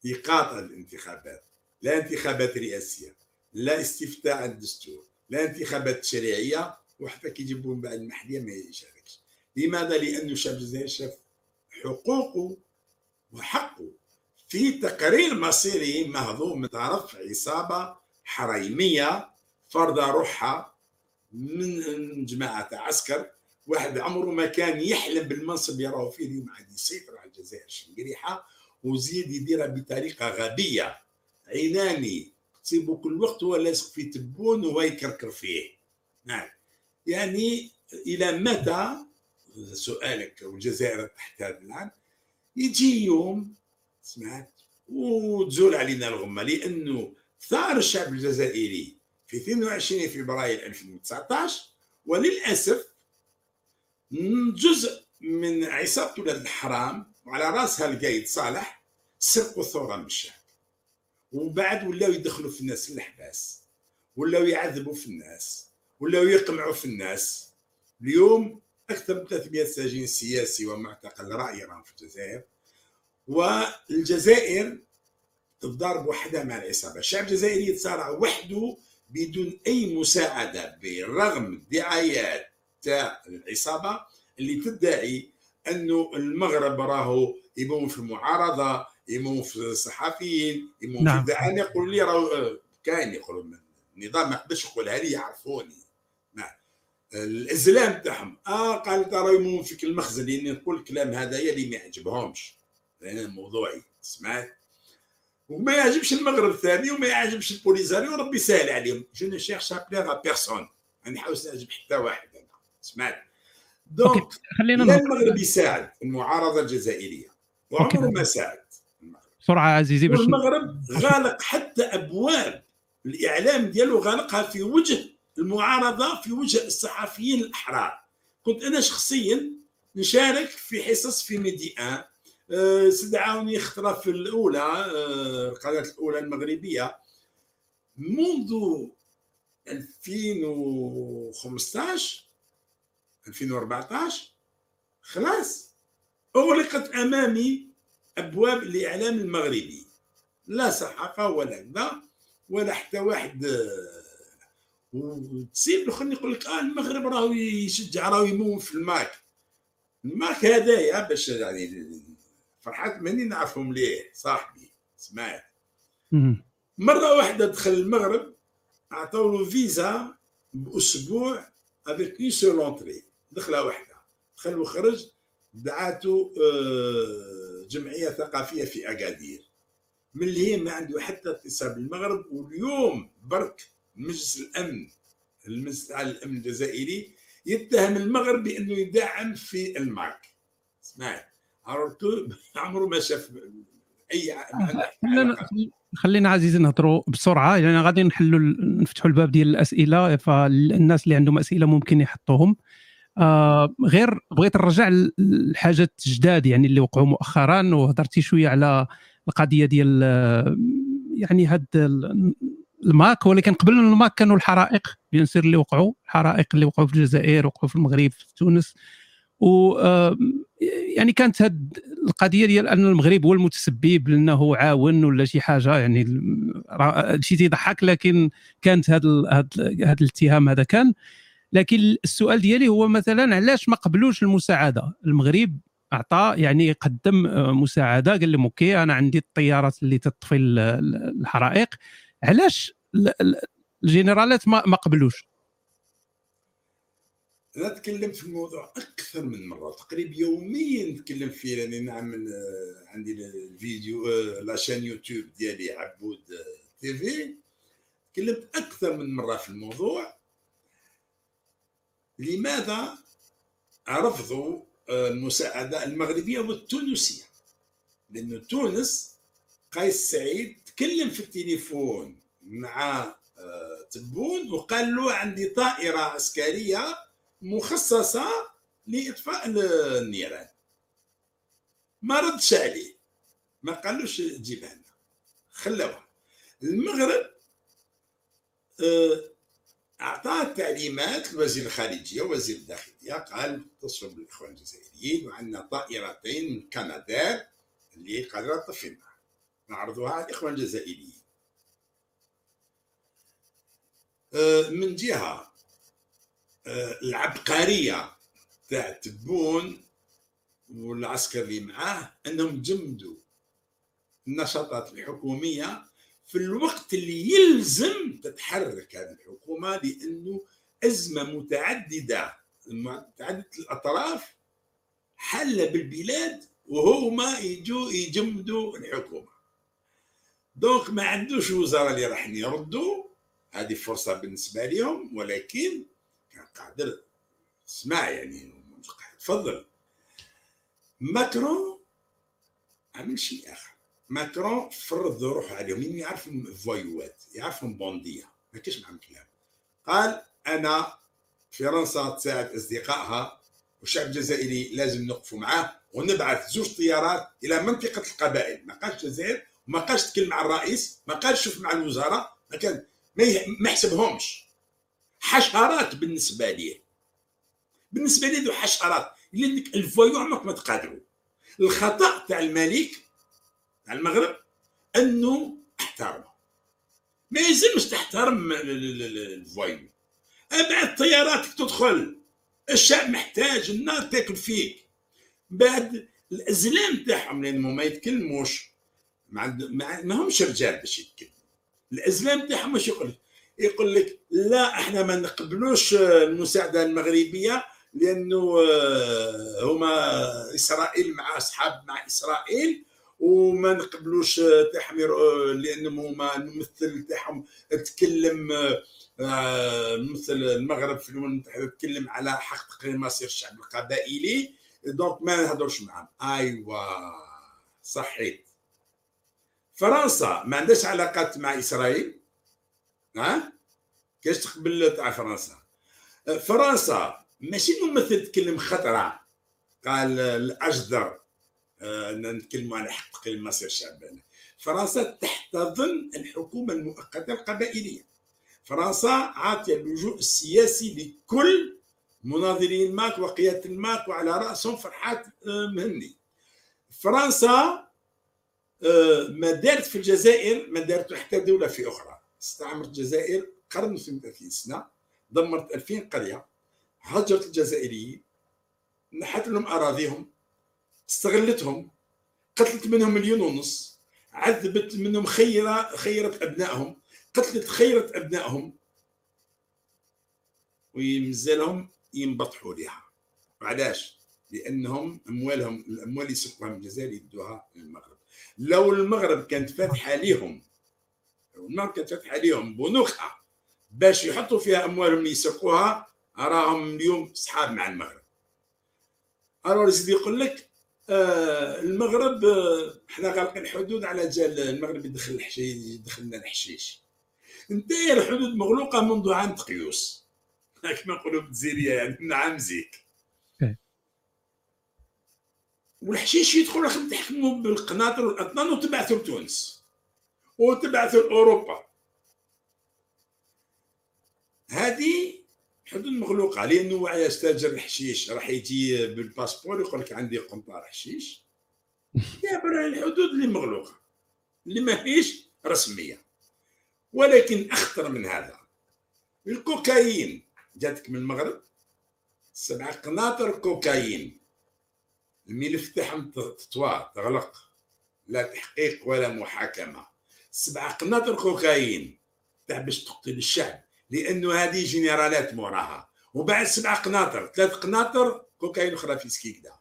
يقاطع الانتخابات. لا انتخابات رئاسية لا استفتاء الدستور لا انتخابات تشريعيه وحتى كي يجيبوا من بعد المحلية ما يشاركش. لماذا؟ لأن الشعب الجزائري شاف حقوقه وحقه. في تقرير مصيري مهضوم من طرف عصابة حريمية فرض روحها من جماعة عسكر واحد عمره ما كان يحلم بالمنصب يراه فيه اليوم عاد يسيطر على الجزائر شنقريحه وزيد يديرها بطريقة غبية. عيناني تصيبه كل وقت هو لازق في تبون وهو يكركر فيه. نعم. يعني إلى متى؟ سؤالك والجزائر تحتاج الان يجي يوم سمعت؟ وتزول علينا الغمة لأنه ثار الشعب الجزائري في 22 فبراير 2019 وللأسف جزء من عصابة ولاد الحرام وعلى رأسها القايد صالح سرقوا ثوره من الشعب. وبعد ولاو يدخلوا في الناس الحباس ولاو يعذبوا في الناس ولاو يقمعوا في الناس. اليوم أكثر من 300 سجين سياسي ومعتقل راي راهم في الجزائر. والجزائر تضارب وحدها مع العصابة. الشعب الجزائري يتصارع وحده بدون أي مساعدة برغم الدعايات تاع العصابة اللي تدعي أنه المغرب راهو يبون في المعارضة يبون في الصحفيين يبون نعم. في الدعايه يقول لي راهو كاين يقولوا النظام ما يقدرش يقولها لي يعرفوني. نعم الازلام تاعهم آه قال ترى يمون فيك المخزن لاني نقول الكلام هذايا اللي ما يعجبهمش. لأن موضوعي سمعت وما يعجبش المغرب الثاني وما يعجبش البوليزاريو وربي سهل عليهم. je ne cherche à personne راني حاوس نعجب حتى واحد أنا. سمعت. donc خلينا المغرب يساعد. المعارضة الجزائرية. وعمره ما ساعد. بسرعة عزيزي باش المغرب غالق حتى أبواب الإعلام ديالو غالقها في وجه المعارضة في وجه الصحفيين الأحرار. كنت أنا شخصيا نشارك في حصص في ميدي ان استدعوني خطره في الأولى آه، القناة الأولى المغربية. منذ 2015 2014 خلاص أغلقت أمامي أبواب الإعلام المغربي. لا صحافة ولا كذا ولا حتى واحد آه، وتصيب خليني نقول لك آه المغرب راهو يشجع راهو يمون في الماك. الماك هذايا باش يعني فرحات ماني نعرفه مليح صاحبي سمعت مرة واحدة دخل المغرب عطاو له فيزا بأسبوع avec une seule entrée دخلة واحدة. دخل وخرج دعاته آه، جمعية ثقافية في أكادير. من اللي هي ما عنده حتى اتصال بالمغرب واليوم برك مجلس الأمن المجلس الأمن الجزائري يتهم المغرب بأنه يدعم في الماك سمعت عرفتوا عمره ما شاف أي خلينا خلينا عزيزي نهضروا بسرعة. يعني غادي نحلوا نفتحوا الباب ديال الأسئلة فالناس اللي عندهم أسئلة ممكن يحطوهم. آه غير بغيت نرجع لحاجة جداد يعني اللي وقعوا مؤخرا وهضرتي شوية على القضية ديال يعني هاد الماك. ولكن قبل الماك كانوا الحرائق bien sûr اللي وقعوا الحرائق اللي وقعوا في الجزائر وقعوا في المغرب في تونس. و يعني كانت هاد القضية ديال أن المغرب هو المتسبب لأنه عاون ولا شي حاجة يعني شي تيضحك لكن كانت هذا هذا الاتهام هذا كان. لكن السؤال ديالي هو مثلا علاش ما قبلوش المساعدة؟ المغرب أعطى يعني قدم مساعدة قال لهم OK أنا عندي الطيارات اللي تطفي الحرائق. علاش الجنرالات ما قبلوش؟ أنا تكلمت في الموضوع أكثر من مرة تقريبا يوميا نتكلم فيه لأني نعمل عندي الفيديو la chaîne YouTube ديالي عبود تي في تكلمت أكثر من مرة في الموضوع. لماذا رفضوا المساعدة المغربية والتونسية؟ لأن تونس قيس سعيد تكلم في التليفون مع آه، تبون وقال له عندي طائرة عسكرية مخصصة لإطفاء النيران. ما ردش عليه ما قالوش جيبها لنا خلوها. المغرب آه، أعطى تعليمات لوزير الخارجية ووزير الداخلية. قال اتصلوا بالاخوان الجزائريين وعندنا طائرتين من كندا اللي قادرة تطفي النار نعرضوها على الإخوان الجزائريين. آه، من جهة العبقرية تاع تبون والعسكر اللي معاه أنهم جمدوا النشاطات الحكومية في الوقت اللي يلزم تتحرك هذه الحكومة لأنه أزمة متعددة. متعددة الأطراف حل بالبلاد وهما يجوا يجمدوا الحكومة. دونك ما عندوش وزراء اللي راح يردوا. هذه فرصة بالنسبة لهم ولكن قادر اسمع يعني تفضل. ماكرون عمل شيء آخر. ماكرون فرض روحه عليهم لأنه يعرف الفويوات يعرفهم بوندية. ما كاش معهم كلام. قال أنا فرنسا تساعد أصدقائها والشعب الجزائري لازم نقفوا معاه ونبعث زوج طيارات إلى منطقة القبائل. ما قالش الجزائر ما قالش تكلم مع الرئيس ما قالش شوف مع الوزراء ما كان ما يحسبهمش. حشرات بالنسبة ليه بالنسبة لي ذو حشرات. لانك الفويو عمرك ما تقادروا. الخطأ تاع الملك تاع المغرب أنه احترمه ما يلزمش تحترم الفويو ابعد طياراتك تدخل الشعب محتاج النار تاكل فيك. بعد الأزلام تاعهم لانهم ما يتكلموش. ما, ما همش رجال باش يتكلموا. الأزلام تاعهم واش يقول يقول لك لا إحنا ما نقبلوش المساعدة المغربية لأنه آه، هما إسرائيل مع أصحاب مع إسرائيل وما نقبلوش تحمير آه، لانهم هما الممثل تاعهم تكلم آه، مثل المغرب في الأمم المتحدة تكلم على حق تقرير مصير الشعب القبائلي. دونك ما نهضرش معهم أيوا صحيت. فرنسا ما عندهاش علاقات مع إسرائيل. ها؟ كاش تقبل تاع فرنسا؟ فرنسا ماشي ممثل تكلم خطرة. قال الأجدر آه نتكلموا على حق تقرير مصير الشعب فرنسا تحتضن الحكومة المؤقتة القبائلية. فرنسا عاطيه اللجوء السياسي لكل مناضلين الماك وقيادة الماك وعلى رأسهم فرحات آه، مهني فرنسا آه، ما دارت في الجزائر ما دارت حتى دولة في أخرى. استعمرت الجزائر قرن و 30 سنة دمرت 2000 قرية هجرت الجزائريين نحت لهم أراضيهم استغلتهم قتلت منهم مليون ونص عذبت منهم خيرة خيرت أبنائهم قتلت خيرة أبنائهم ويمزلهم ينبطحوا لها علاش؟ لأنهم اموالهم الأموال اللي من الجزائر يدوها للمغرب لو المغرب كانت فاتحة ليهم لو المغرب كانت فاتحه ليهم بنوكها باش يحطوا فيها اموالهم يسرقوها راهم اليوم صحاب مع المغرب. ألو سيدي يقول لك آه المغرب آه إحنا غالقين الحدود على جال المغرب يدخل الحشيش يدخلنا الحشيش. انت الحدود مغلوقة منذ عام تقيوس. كما نقولوا بالجزيريه يعني نعم زيك. إيه. والحشيش يدخل تحكموا بالقناطر والأطنان وتبعثوا لتونس. وتبعثوا لأوروبا. هذه حدود مغلوقة لأنه علاش تاجر الحشيش راح يجي بالباسبور يقول لك عندي قنطار حشيش. يعبر الحدود اللي مغلوقة اللي ما هيش رسمية. ولكن أخطر من هذا الكوكايين. جاتك من المغرب؟ سبع قناطر كوكايين. الملف تاعهم تطوى تغلق لا تحقيق ولا محاكمة. سبع قناطر كوكايين تاع باش تقتل الشعب لأنه هذه جنرالات موراها. وبعد سبع قناطر ثلاث قناطر كوكايين أخرى في سكيكدا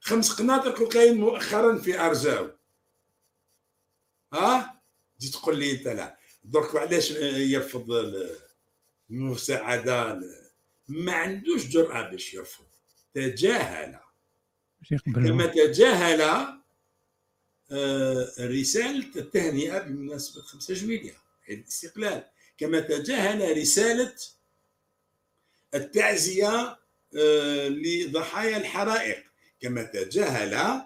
خمس قناطر كوكايين مؤخرا في أرزاو. ها؟ تجي تقول لي أنت لا. درك علاش يرفض مساعده ما عندوش جرأة باش يرفض. تجاهل. كما تجاهل رسالة التهنئة بمناسبة 5 جويلية عيد الاستقلال. كما تجاهل رسالة التعزية آه، لضحايا الحرائق. كما تجاهل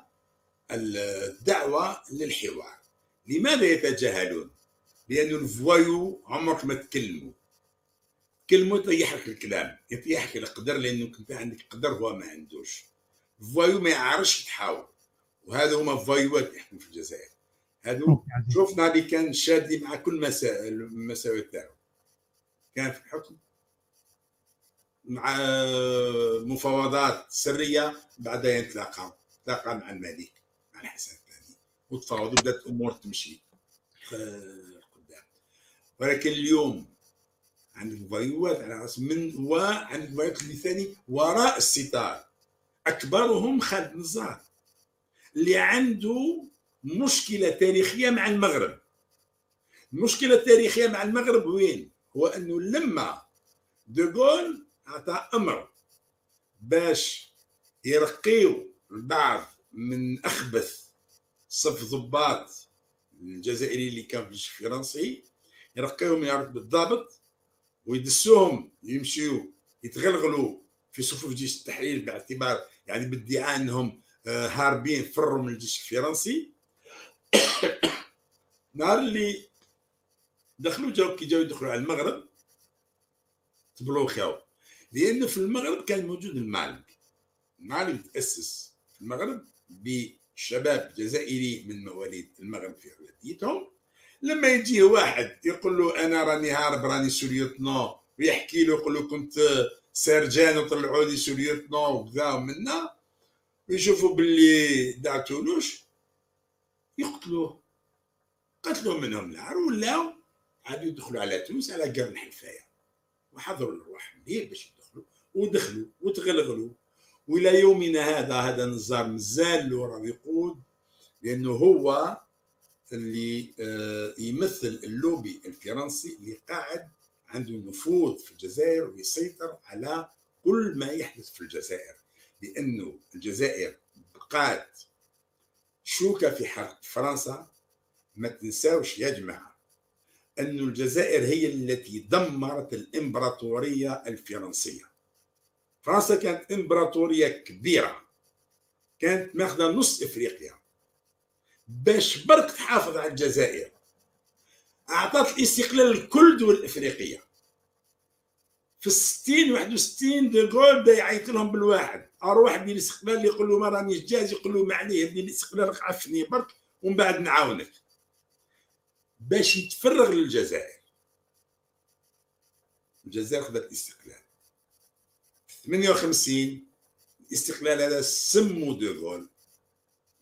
الدعوة للحوار. لماذا يتجاهلون؟ لأن ال voyou عمرك ما تكلموا. كلمه يطيح لك الكلام. يطيح لك القدر لأنه انت عندك قدر هو ما عندوش. voyou ما يعرفش يتحاور وهذا هما فوايوات يحكموا في الجزائر. هذو شفنا اللي كان شادي مع كل مسائل المساوئ تاعو كان في الحكم. مع مفاوضات سرية بعدها يتلاقى تلاقى مع الملك مع الحسن الثاني. وتفاوضوا بدأت الأمور تمشي قدام ولكن اليوم عندك فيوات على رأس من وعندك فيوات اللي وراء الستار. أكبرهم خالد نزار. اللي عنده مشكلة تاريخية مع المغرب. المشكلة التاريخيه مع المغرب وين؟ هو أنه لما دوغول أعطى أمر باش يرقيو البعض من أخبث صف ضباط الجزائري اللي كان في الجيش الفرنسي يرقيهم يعرف بالضابط ويدسوهم يمشيوا يتغلغلوا في صفوف جيش التحرير باعتبار يعني بادعاء إنهم هاربين فروا من الجيش الفرنسي. نهار اللي دخلوا جاو كي جاو يدخلوا على المغرب تبلوكاو لأنه في المغرب كان موجود المعلم. المعلم تأسس في المغرب بشباب جزائري من مواليد المغرب في اغلبيتهم لما يجي واحد يقول له أنا راني هارب راني sous-lieutenant ويحكي له يقول له كنت sergent وطلعوا لي وكذا ومنا ويشوفوا باللي دعتولوش يقتلوه. قتلوا منهم العار ولاو عادوا يدخلوا على تونس على قرن الحلفاية. وحضروا الأرواح مليل باش يدخلوا ودخلوا وتغلغلوا. وإلى يومنا هذا هذا النزار مازال له راه يقود لأنه هو اللي آه، يمثل اللوبي الفرنسي اللي قاعد عنده نفوذ في الجزائر ويسيطر على كل ما يحدث في الجزائر. لأنه الجزائر بقات شوكة في حق فرنسا ما تنساوش يا جماعة أن الجزائر هي التي دمرت الإمبراطورية الفرنسية. فرنسا كانت إمبراطورية كبيرة. كانت ماخذة نص إفريقيا. باش برك تحافظ على الجزائر أعطت الاستقلال لكل دول الإفريقية في الستين واحد وستين دي غول بدا يعيط لهم بالواحد. أروح دير الاستقلال يقول له ما رانيش جاهز يقول له ما عليه دير الاستقلال اعفيني برك ومن بعد نعاونك. باش يتفرغ للجزائر. الجزائر خذت الاستقلال. 58 الاستقلال هذا سموا دوغول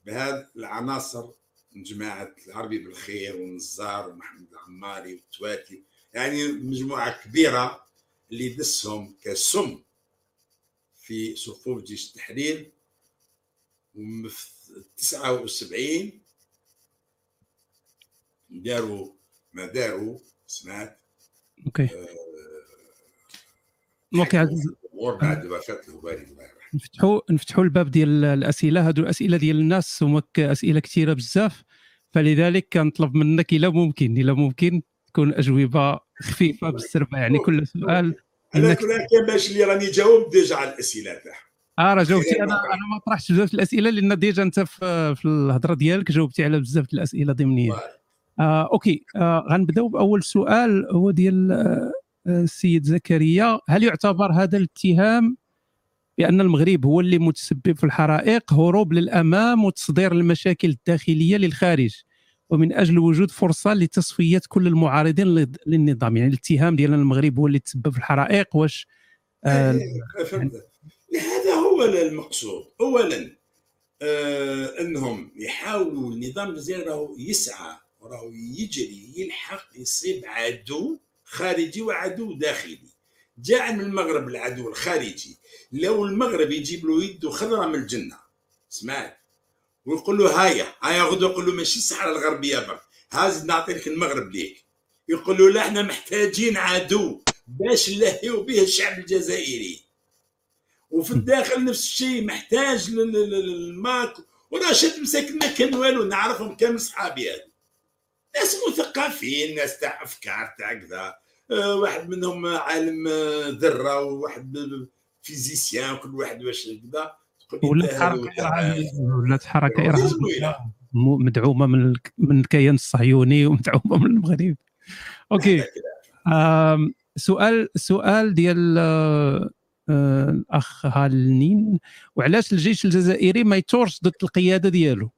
بهذه العناصر من جماعة العربي بالخير والنزار ومحمد العماري والتواتي يعني مجموعة كبيرة اللي دسهم كسم. في صفوف جيش التحرير وفي 79 داروا ما داروا سمعت؟ OK. آه OK بعد وفاه الهواري الله يرحمه نفتحوا نفتحوا الباب ديال الأسئلة. هادو الأسئلة ديال الناس هما أسئلة كثيرة بزاف. فلذلك كنطلب منك إلى ممكن إلى ممكن تكون أجوبة خفيفة بالسربة يعني كل سؤال. أنا باش اللي راني جاوب déjà على الأسئلة تاعها آه راه جاوبتي. أنا أنا ما طرحتش بزاف الأسئلة لأن déjà أنت في, في الهضرة ديالك جاوبتي على بزاف الأسئلة ضمنية. آه OK. آه غنبداو بأول سؤال. هو ديال آه السيد زكريا. هل يعتبر هذا الاتهام بأن المغرب هو اللي متسبب في الحرائق هروب للأمام وتصدير المشاكل الداخلية للخارج؟ ومن أجل وجود فرصة لتصفيه كل المعارضين للنظام يعني الاتهام ديال المغرب هو اللي تسبب في الحرائق واش آه إيه، فهمت. هذا هو المقصود. اولا آه أنهم يحاولوا النظام الجزائري راهو يسعى راهو يجري يلحق يصيب عدو خارجي وعدو داخلي. جاء من المغرب العدو الخارجي. لو المغرب يجيب له يده خضراء من الجنة. سمعت؟ ويقول له هايا هايا غدو يقول له ماشي الصحراء الغربية برك. هاز نعطيك المغرب ليك. يقول له لا إحنا محتاجين عدو باش نلهيو به الشعب الجزائري. وفي الداخل نفس الشيء محتاج للماك وراه شد مساكننا كان والو نعرفهم كامل صحابي هذا ناس مثقفين ناس تاع أفكار تاع كذا. أه واحد منهم عالم ذرة وواحد physicien كل واحد واش كذا. ولات حركة ولات حركة مدعومة من من الكيان الصهيوني ومدعومة من المغرب. OK. سؤال سؤال ديال آه، الأخ هالنين. وعلاش الجيش الجزائري ما يثورش ضد القيادة ديالو؟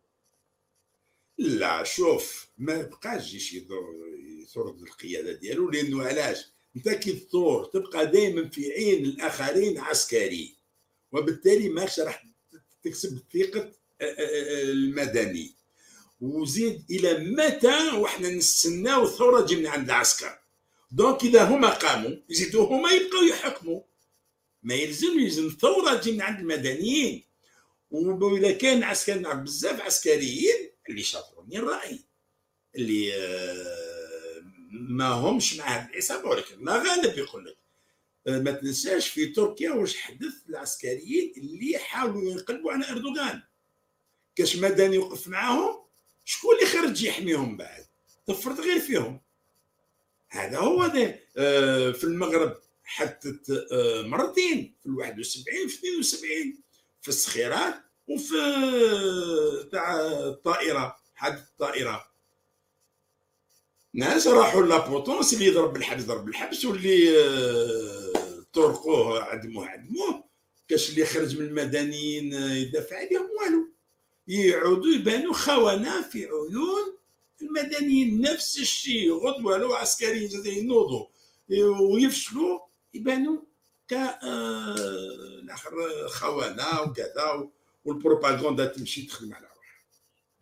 لا شوف ما بقاش الجيش يثور ضد القيادة ديالو. لأنه علاش؟ أنت كي تثور تبقى دائما في عين الآخرين عسكري وبالتالي ماكش راح تكسب ثقه المدني. وزيد إلى متى وحنا نستناو ثوره تجي من عند العسكر؟ دونك إذا هما قاموا يزيدوا هما يبقاو يحكموا. ما يلزم يلزم ثوره تجي من عند المدنيين. وإذا كان عسكري نعرف بزاف عسكريين اللي شاطروني الرأي. اللي آه، ما همش مع هذه العصابة ولكن لا غالب يقول لك. آه، ما تنساش في تركيا واش حدث العسكريين اللي حاولوا ينقلبوا على إردوغان. كاش مدني يوقف معاهم شكون اللي خرج يحميهم بعد؟ تفرض غير فيهم. هذا هو ده آه، في المغرب حدثت آه، مرتين في ال 71 في 72 في الصخيرات وفي تاع الطائرة حادث الطائرة. ناس راحوا لابوتونس اللي يضرب بالحبس ضرب بالحبس واللي طرقوه عدموه عدموه. كاش اللي خرج من المدنيين يدافع عليهم والو. يعودوا يبانوا خونه في عيون المدنيين. نفس الشيء غدوة لو عسكريين ينوضوا ويفشلوا يبانوا ك الآخر خونه وكذا والبروباغندا تمشي تخدم على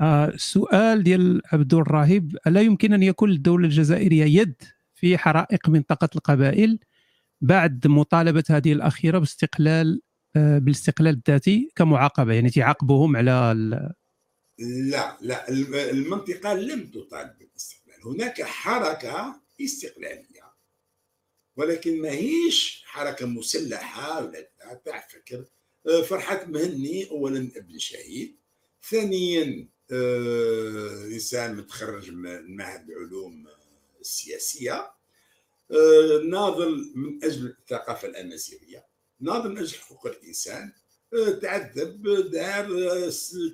روحها السؤال ديال عبد الراهب ألا يمكن أن يكون للدوله الجزائرية يد في حرائق منطقة القبائل بعد مطالبة هذه الأخيرة باستقلال آه، بالاستقلال الذاتي كمعاقبة؟ يعني تعاقبهم على لا لا المنطقة لم تطالب بالاستقلال. هناك حركة استقلالية ولكن ماهيش حركة مسلحة ولا تاع فكر. آه، فرحات مهني اولا ابن شهيد ثانيا آه، إنسان متخرج من معهد العلوم السياسية آه، ناضل من أجل الثقافة الأمازيغية ناضل من أجل حقوق الإنسان آه، تعذب دار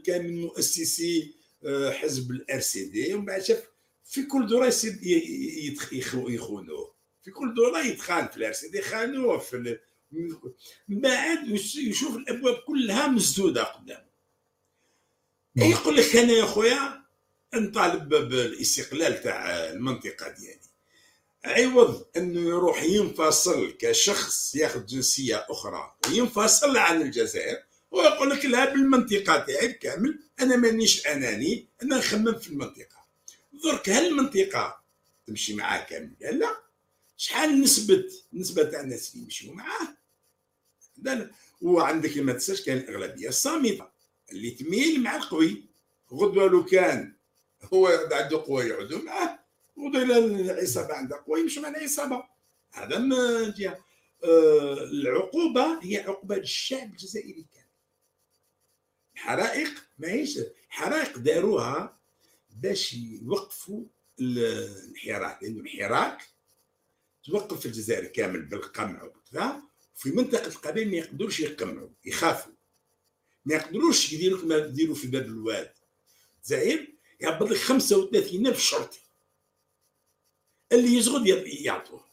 كان من مؤسسي حزب ال RCD ومن بعد شاف في كل دورة يخونوه في كل دورة يتخان في ال RCD خانوه في من بعد يشوف الأبواب كلها مسدوده قدامه نعم. يقول لك أنا يا خويا نطالب بالاستقلال تاع المنطقة ديالي. عوض أنه يروح ينفصل كشخص ياخذ جنسية أخرى وينفصل عن الجزائر ويقول لك لا بالمنطقة تاعي كامل أنا مانيش أناني أنا نخمم في المنطقة. درك هل المنطقة تمشي معاه كامل؟ لا. شحال نسبه نسبة تاع الناس اللي يمشيو معاه؟ لا وعندك ما تنساش كان الأغلبية الصامتة. اللي تميل مع القوي. غدوة لو كان هو عنده قوة يعودوا معاه غدوة العصابة عندها قوة يمشوا مع العصابة. هذا من جهة. آه العقوبة هي عقوبة للشعب الجزائري كان الحرائق ماهيش الحرائق داروها باش يوقفوا الحراك لأنه الحراك توقف في الجزائر كامل بالقمع وكذا في منطقة القبائل ما يقدروش يقمعوا يخافوا. ما يقدروش يديروا كما يديروا في باب الواد. زعيم؟ يهبط لك 35 ألف شرطي. اللي يزغد يعطوه.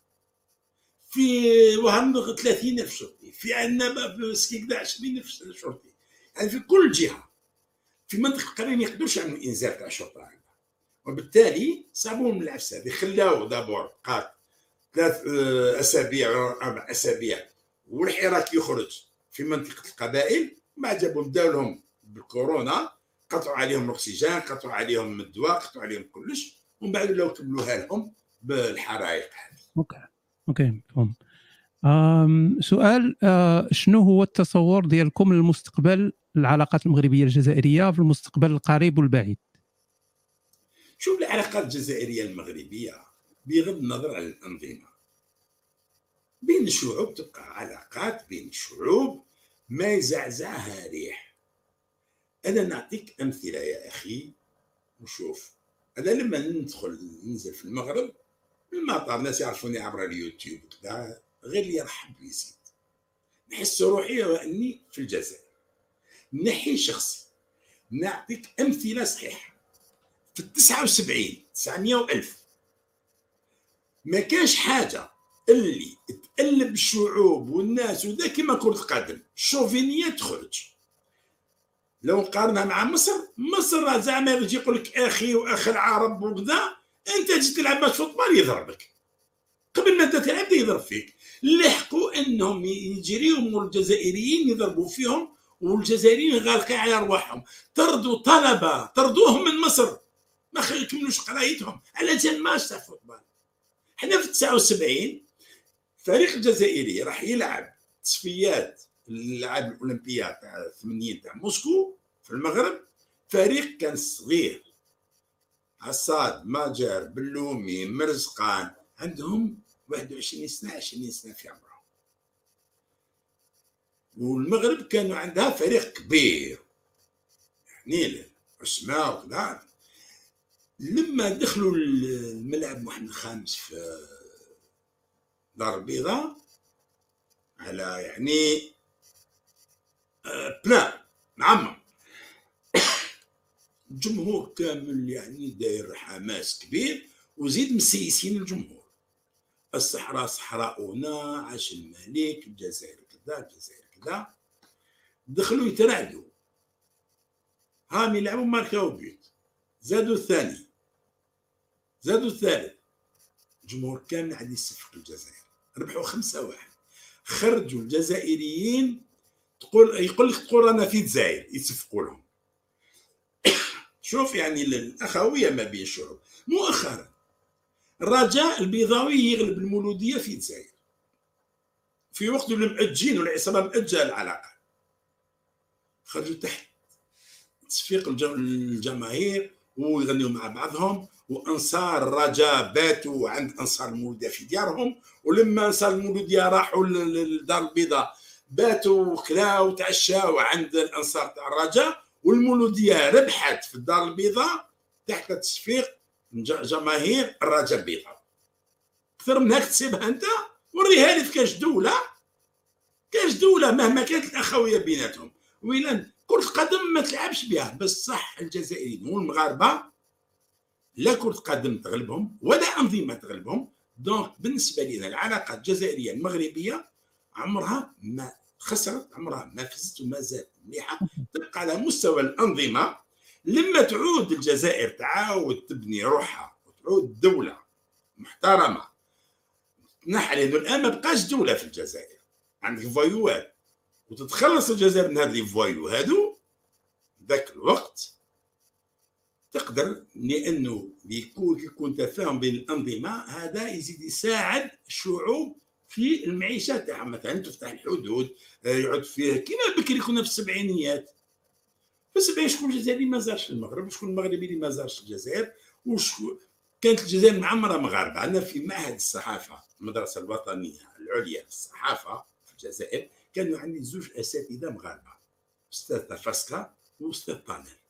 في وهم 30 ألف شرطي. في عنابه في سكيكدا 20 ألف شرطي. يعني في كل جهة. في منطقه القبائل ما يقدروش يعملوا انزال تاع الشرطة وبالتالي صابوهم من العفسة. هذه خلاو d'abord بقات ثلاث آه، أسابيع أربع أسابيع. والحراك يخرج في منطقة القبائل. ما جابهم داو لهم بالكورونا قطعوا عليهم الأكسجين قطعوا عليهم الدواء قطعوا عليهم كلش ومن بعد لو كملوها لهم بالحرائق. OK. OK مفهوم. سؤال آه شنو هو التصور ديالكم للمستقبل العلاقات المغربية الجزائرية في المستقبل القريب والبعيد؟ شوف العلاقات الجزائرية المغربية بغض النظر عن الأنظمة. بين الشعوب تبقى علاقات بين الشعوب ما يزعزعها ريح. أنا نعطيك أمثلة يا أخي وشوف. أنا لما ندخل ننزل في المغرب المطار الناس يعرفوني عبر اليوتيوب كذا غير اللي يرحب يزيد نحس روحي واني في الجزائر. نحي شخصي نعطيك أمثلة صحيحة. في التسعة وسبعين تسعمية وألف ما كانش حاجة. اللي تقلب الشعوب والناس وذا كما كرة القدم الشوفينية تخرج. لو نقارنها مع مصر مصر زعما يجي يقول لك أخي وأخ العرب وكذا أنت تجي تلعب ماتش فوتبال يضربك قبل ما انت تلعب يضرب فيك. لحقوا أنهم يجريهم الجزائريين يضربوا فيهم والجزائريين غالقين على أرواحهم. طردوا طلبة طردوهم من مصر. ما يكملوش قرايتهم. على جال ماتش فوتبال. حنا في 79 فريق الجزائري راح يلعب تصفيات الالعاب الاولمبيه تاع 80 تاع موسكو في المغرب. فريق كان صغير. عصاد ماجر بلومي مرزقان عندهم 21 سنة 20 سنة في عمرهم. والمغرب كانوا عندها فريق كبير. يعني اسماء وكذا لما دخلوا الملعب محمد الخامس في دار البيضاء على يعني بلان. معمر الجمهور كامل يعني داير حماس كبير وزيد مسيسين الجمهور. الصحراء صحراؤنا عاش الملك الجزائر كذا الجزائر كذا. دخلوا يترعدوا. هام يلعبوا ماركاو بيت زادوا الثاني. زادوا الثالث. الجمهور كامل عاد يصفق الجزائر. ربحوا خمسة واحد. خرجوا الجزائريين تقول يقول لك تقول أنا في الجزائر يصفقوا لهم. شوف يعني الأخوية ما بين الشعوب مؤخرا الرجاء البيضاوي يغلب المولودية في الجزائر. في وقت المأجين والعصابة مأجه العلاقة. خرجوا تحت. تصفيق الجماهير ويغنيوا مع بعضهم. وأنصار الرجاء باتوا عند أنصار المولوديه في ديارهم ولما أنصار المولوديه راحوا للدار البيضاء. باتوا وكلاو وتعشاو عند الأنصار تاع الرجاء والمولودية ربحت في الدار البيضاء تحت تصفيق جماهير الرجاء البيضاء. أكثر من هيك تسيبها أنت؟ وريها لي في كاش دولة. كاش دولة مهما كانت الأخوية بيناتهم. ويلا كرة القدم ما تلعبش بها بس صح الجزائريين والمغاربة لا كرة قدم تغلبهم ولا أنظمة تغلبهم. donc بالنسبة لنا العلاقة الجزائرية المغربية عمرها ما خسرت عمرها ما فزت وما زالت مليحة. تبقى على مستوى الأنظمة. لما تعود الجزائر تعاود تبني روحها وتعود دولة محترمة. تنحى لأنه الآن ما بقاش دولة في الجزائر. عندك فوايوات وتتخلص الجزائر من هذه ال voyous هادو ذاك الوقت تقدر لأنه بيكون يكون تفاهم بين الأنظمة هذا يزيد يساعد الشعوب في المعيشة تاعهم. مثلا تفتح الحدود آه، يعود فيه. كيما بكري كنا في السبعينيات. في السبعين شكون الجزائري ما زارش المغرب؟ شكون المغربي اللي ما زارش الجزائر؟ وشكون كانت الجزائر معمره مغاربة. عندنا في معهد الصحافة المدرسة الوطنية العليا للصحافة في الجزائر كانوا عندي زوج أساتذة مغاربة. أستاذ تفاسكا وأستاذ طانل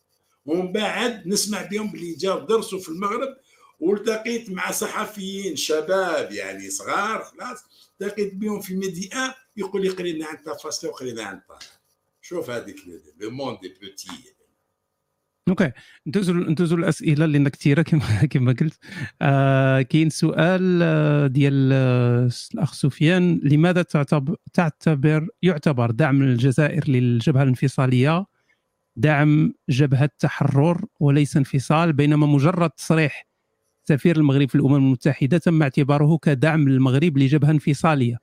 ومن بعد نسمع بهم باللي جاوا درسوا في المغرب والتقيت مع صحفيين شباب يعني صغار خلاص. التقيت بهم في ميديا يقول لي قرينا عن تفاسكا وقرينا عن طانل شوف هذيك لو موند دي بوتي أوكي ندوزو ندوزو الأسئلة لأن كثيرة كما كما قلت. آه كاين سؤال آه، ديال آه، الأخ سفيان. لماذا تعتبر تعتبر يعتبر دعم الجزائر للجبهة الانفصالية؟ دعم جبهة تحرر وليس انفصال بينما مجرد تصريح سفير المغرب في الأمم المتحدة تم اعتباره كدعم للمغرب لجبهة انفصالية.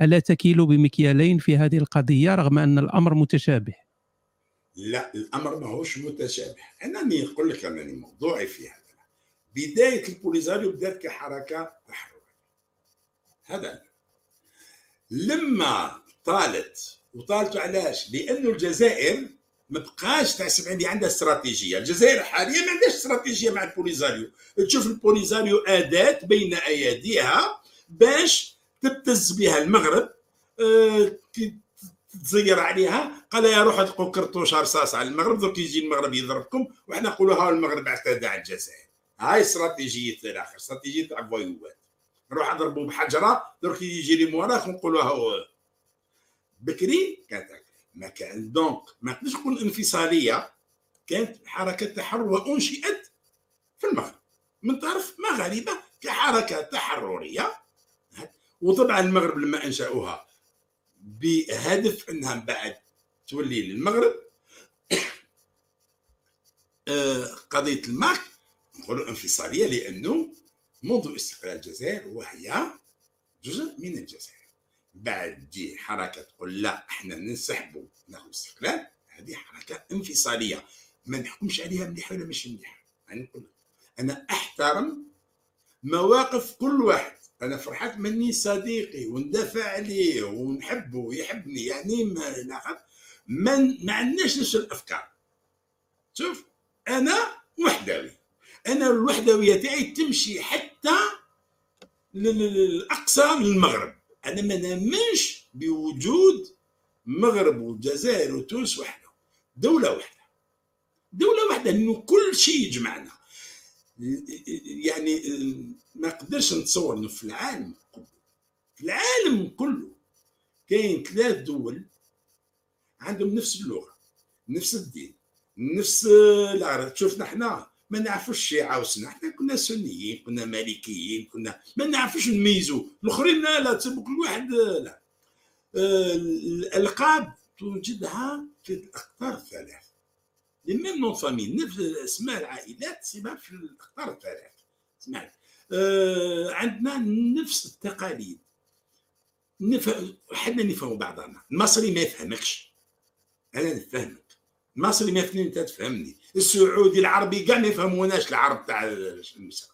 ألا تكيل بمكيالين في هذه القضية رغم أن الأمر متشابه؟ لا الأمر ماهوش متشابه. أنني نقول لك انني موضوعي في هذا. بداية البوليزاريو بدات كحركه تحرريه هذا. لما طالت وطالت علاش؟ لأنه الجزائر ما بقاش تحسب عندي عندها استراتيجية، الجزائر حاليا ما عندهاش استراتيجية مع البوليزاريو، تشوف البوليزاريو أداة بين أياديها باش تبتز بها المغرب. أه تزير عليها قال يا روح تلقوا كرتوش رصاص على المغرب دوك يجي المغرب يضربكم وحنا نقولوا ها المغرب اعتدى على الجزائر. هاي استراتيجية الآخر استراتيجية تاع فويوات نروح نضربوا بحجرة درك يجي لي موراك ونقولوا ها بكري كانت ما كان donc ما تقدرش تكون انفصاليه كانت حركة تحرر وانشئت في المغرب. من طرف مغاربة كحركة تحررية. وطبعا المغرب لما أنشأوها بهدف إنها بعد تولي للمغرب آه، قضية الماك نقولوا انفصالية لأنه منذ استقلال الجزائر وهي جزء من الجزائر. بعد تجي حركة تقول لا إحنا ننسحبوا ناخذ استقلال هذه حركة انفصالية. ما نحكمش عليها مليحة ولا مش مليحة؟ يعني نقول أنا أحترم مواقف كل واحد. أنا فرحت مني صديقي وندافع عليه ونحبه ويحبني يعني ما من ما عندناش نفس الأفكار. شوف أنا وحدوي. أنا الوحدوية تاعي تمشي حتى للأقصى للمغرب. أنا ما نامنش بوجود المغرب والجزائر وتونس وحده. دولة واحدة دولة واحدة لأنه كل شيء يجمعنا. يعني ما نقدرش نتصور إنه في العالم كله. في العالم كله كاين ثلاث دول عندهم نفس اللغة نفس الدين نفس العرب. شوفنا إحنا ما نعرفوش الشيعة والسنة. إحنا كنا سنيين كنا مالكيين كنا ما نعرفوش نميزوا الآخرين لا لا كل واحد لا. آه، الألقاب توجدها في الأقطار الثلاث. لي ميم نون فامي نفس اسماء العائلات سيما في الأقطار الثلاث. اسمعني آه عندنا نفس التقاليد. نف... حنا نفهم بعضنا. المصري ما يفهمكش. أنا نفهمك. المصري ما يفهمني انت تفهمني. السعودي العربي كاع ما يفهموناش العرب تاع المسا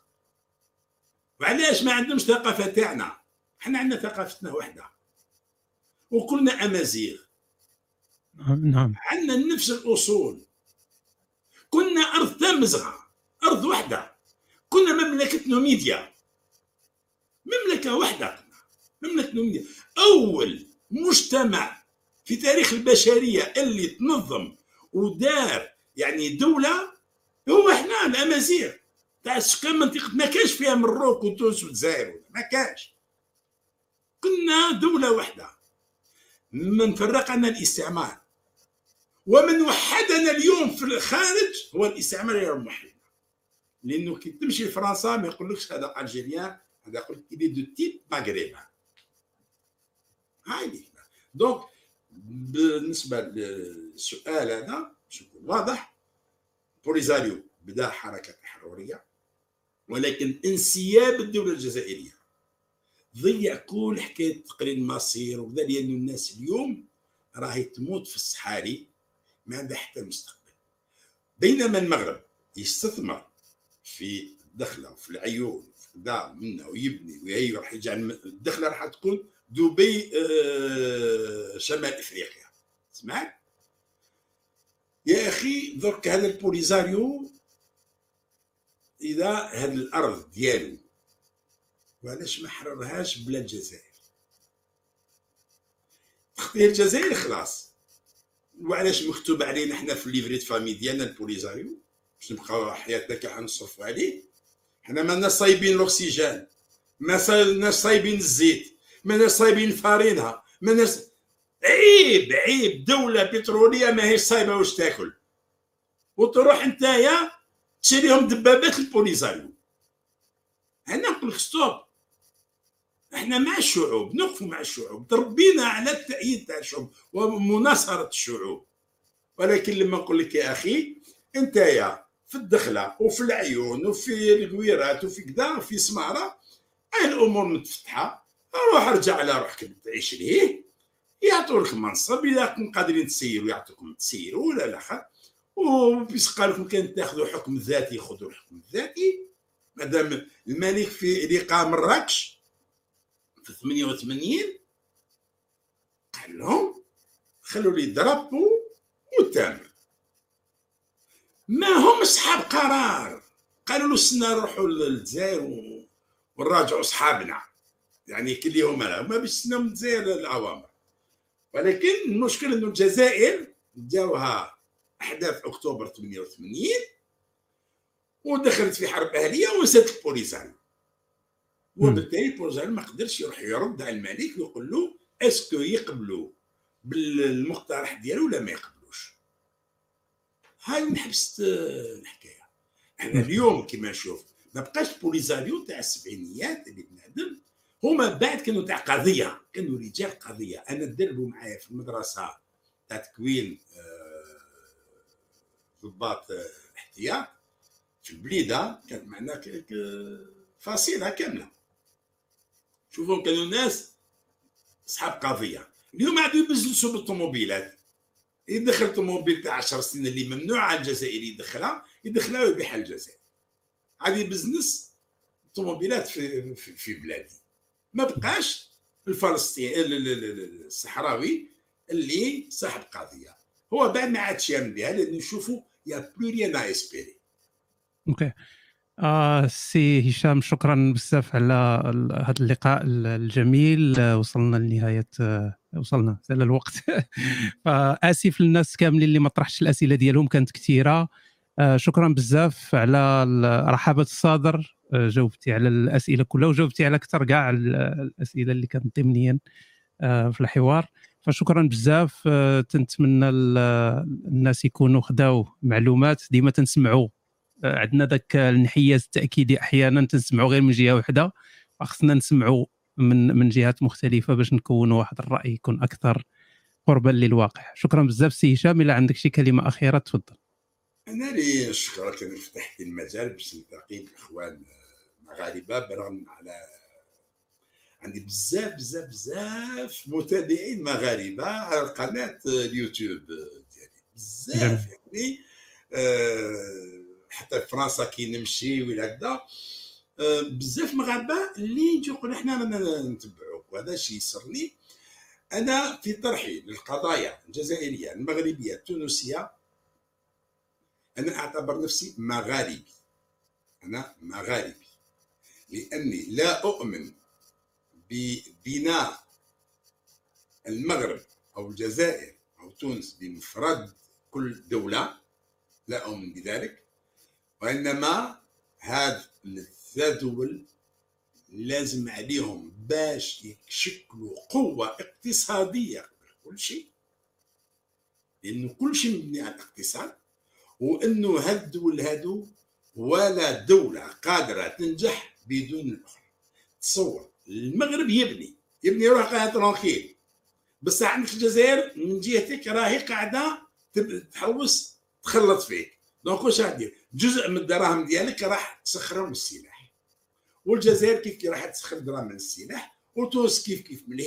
وعلاش ما عندهمش ثقافة تاعنا؟ إحنا عندنا ثقافتنا وحدة. وكلنا أمازيغ. نعم عندنا نفس الأصول. كنا أرض تامزغه أرض وحدة. كنا مملكه نوميديا مملكة وحدة مملكه نوميديا أول مجتمع في تاريخ البشرية اللي تنظم ودار. يعني دوله هو إحنا الأمازيغ. تاع سكان منطقة ما كانش فيها مروك وتونس والجزائر ما كانش كنا دولة واحدة من فرقنا الاستعمار. ومن وحدنا اليوم في الخارج هو الاستعمار غير موحدنا لأنه كي تمشي لفرنسا ما يقولكش هذا algérien هذا يقول لك de type maghrébin هاي donc بالنسبة للسؤال هذا باش واضح؟ بوليزاريو بدا حركة تحررية ولكن انسياب الدولة الجزائرية. ضيع كل حكاية تقرير مصير وكذا لأن الناس اليوم راهي تموت في الصحاري ما عندها حتى مستقبل بينما المغرب يستثمر في الدخله في العيون في كذا منه ويبني وهي راح يجعل الدخله راح تكون دبي آه، شمال إفريقيا. سمعت يا أخي درك هذا البوليزاريو إذا هذه الأرض ديالو. وعلاش ما حررهاش بلا الجزائر؟ تخطي الجزائر خلاص. وعلاش مكتوب علينا حنا في ال livret de famille ديالنا البوليزاريو؟ باش نبقاو حياتنا كاع نصرفوا عليه. حنا مانا صايبين الأكسجين ما صايبين الزيت. ما صايبين فارينة ما عيب عيب دولة بترولية ما هي صايبة واش تاكل. وتروح نتايا تشريهم دبابات البوليزاريو هنا نقول لك stop إحنا مع الشعوب نقف مع الشعوب تربينا على التأييد تاع الشعوب ومناصرة الشعوب. ولكن لما نقول لك يا أخي انت يا في الدخلة وفي العيون وفي الكويرات وفي كذا في سمارة الأمور متفتحة. روح أرجع على روحك تعيش ليه يعطوا لك منصب إذا كنتم قادرين تسيروا يعطوكم تسيروا ولا لا وبيس قال لكم كان تاخذوا حكم ذاتي خذوا الحكم الذاتي. مادام الملك في لقاء مراكش في 88 قال لهم خلوا لي درابو وتامر ما هم أصحاب قرار؟ قالوا له سنا نروحوا للجزائر ونراجعوا أصحابنا. يعني كل يوم ما باش من الجزائر الاوامر ولكن المشكل إنه الجزائر جاوها أحداث أكتوبر 88 ودخلت في حرب أهلية ونسات البوليزاريو وبالتالي البوليزاريو ما قدرش يروح يرد على الملك ويقول له est-ce que يقبلوا بالمقترح ديالو ولا ما يقبلوش. هاي نحبس الحكاية. إحنا اليوم كما نشوف ما بقاش بوليزاريو تاع السبعينيات اللي بنادم هما بعد كانوا تاع قضية كانوا رجال قضية. أنا دربوا معايا في المدرسة تاع تكوين آه، ضباط آه، احتياط. في البليدة كان معنا فصيلة كاملة. شوفوا كانوا ناس أصحاب قضية. اليوم عادوا يبزنسوا بالطوموبيلات يدخل طوموبيل تاع 10 سنين اللي ممنوع على الجزائري يدخلها يدخلها ويبيعها الجزائر هذه بزنس الطوموبيلات في, في, في بلادي. ما بقاش الفلسطيني الصحراوي اللي صاحب قضية. هو بعد ما عادش يامن بها لأن نشوفوا y a plus rien à espérer OK. آه سي هشام شكرا بزاف على هذا اللقاء الجميل. وصلنا لنهاية وصلنا سال الوقت. فآسف للناس كاملين اللي ما طرحتش الأسئلة ديالهم كانت كثيرة. آه شكرا بزاف على رحابة الصدر آه جاوبتي على الأسئلة كلها وجاوبتي على أكثر كاع الأسئلة اللي كانت ضمنيا آه في الحوار. فشكرا بزاف. آه تنتمنى الناس يكونوا خداو معلومات ديما تنسمعوا عندنا ذاك الانحياز التأكيدي أحيانا تنسمعوا غير من جهة واحدة خصنا نسمعوا من من جهات مختلفة باش نكونوا واحد الرأي يكون أكثر قربا للواقع. شكرا بزاف سي هشام. إلا عندك شي كلمة أخيرة تفضل. أنا لي نشكرك انك فتحت المجال باش نلتقي بالاخوان المغاربه برغم على عندي بزاف بزاف بزاف متابعين مغاربه على قناه اليوتيوب ديالي. بزاف يعني آه حتى في فرنسا كي نمشي ولا هكذا آه بزاف مغاربة اللي يجوا يقولوا إحنا رانا نتبعوك وهذا الشيء يسرني أنا في طرحي للقضايا الجزائرية المغربية التونسية أنا أعتبر نفسي مغاربي. أنا مغاربي. لأني لا أؤمن ببناء المغرب أو الجزائر أو تونس بمفرد كل دولة لا أؤمن بذلك. وإنما هذا الثلاث دول لازم عليهم باش يشكلوا قوة اقتصادية قبل كل شيء. لأنه كل شيء مبني على الاقتصاد وأنه هاد الدول هادو ولا دولة قادرة تنجح بدون الأخرى تصور المغرب يبني يبني روحها tranquille بس عندك الجزائر من جهتك راهي قاعدة تحوس تخلط فيك. donc واش راح دير؟ جزء من الدراهم ديالك راح تسخرهم السلاح. والجزائر كيف كيف راح تسخر دراهم من السلاح؟ وتونس كيف كيف من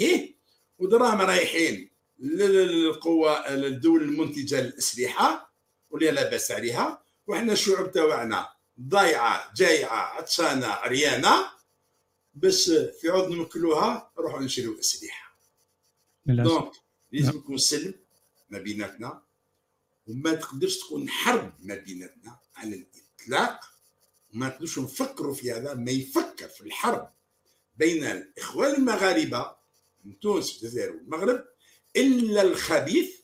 ودراهم رايحين للقوى الدول المنتجة للأسلحة واللي لا بأس عليها. وحنا الشعوب تاعنا ضايعة جايعة عطشانة عريانة. باش في عود نمكلوها نروحوا نشريو أسلحة. دونك لازم. يكون سلم ما بيناتنا وما تقدرش تكون حرب ما بيناتنا على الإطلاق. ما نقدرش نفكروا في هذا ما يفكر في الحرب بين الإخوان المغاربة من تونس والجزائر والمغرب إلا الخبيث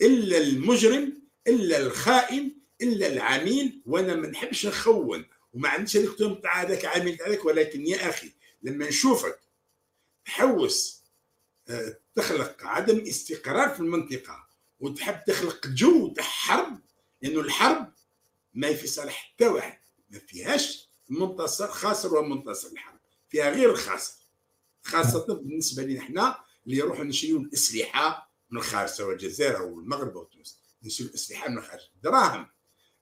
إلا المجرم إلا الخائن إلا العميل وأنا ما نحبش نخون وما عنديش الكتب تاع هذاك عامل هذاك ولكن يا أخي لما نشوفك تحوس آه، تخلق عدم استقرار في المنطقة وتحب تخلق جو تاع حرب لأنه الحرب ما في صالح حتى واحد ما فيهاش منتصر خاسر ومنتصر الحرب فيها غير الخاسر خاصة بالنسبة لنا إحنا اللي يروحوا نشريوا الأسلحة من الخارج سواء الجزائر أو المغرب أو تونس نشريوا الأسلحة من الخارج الدراهم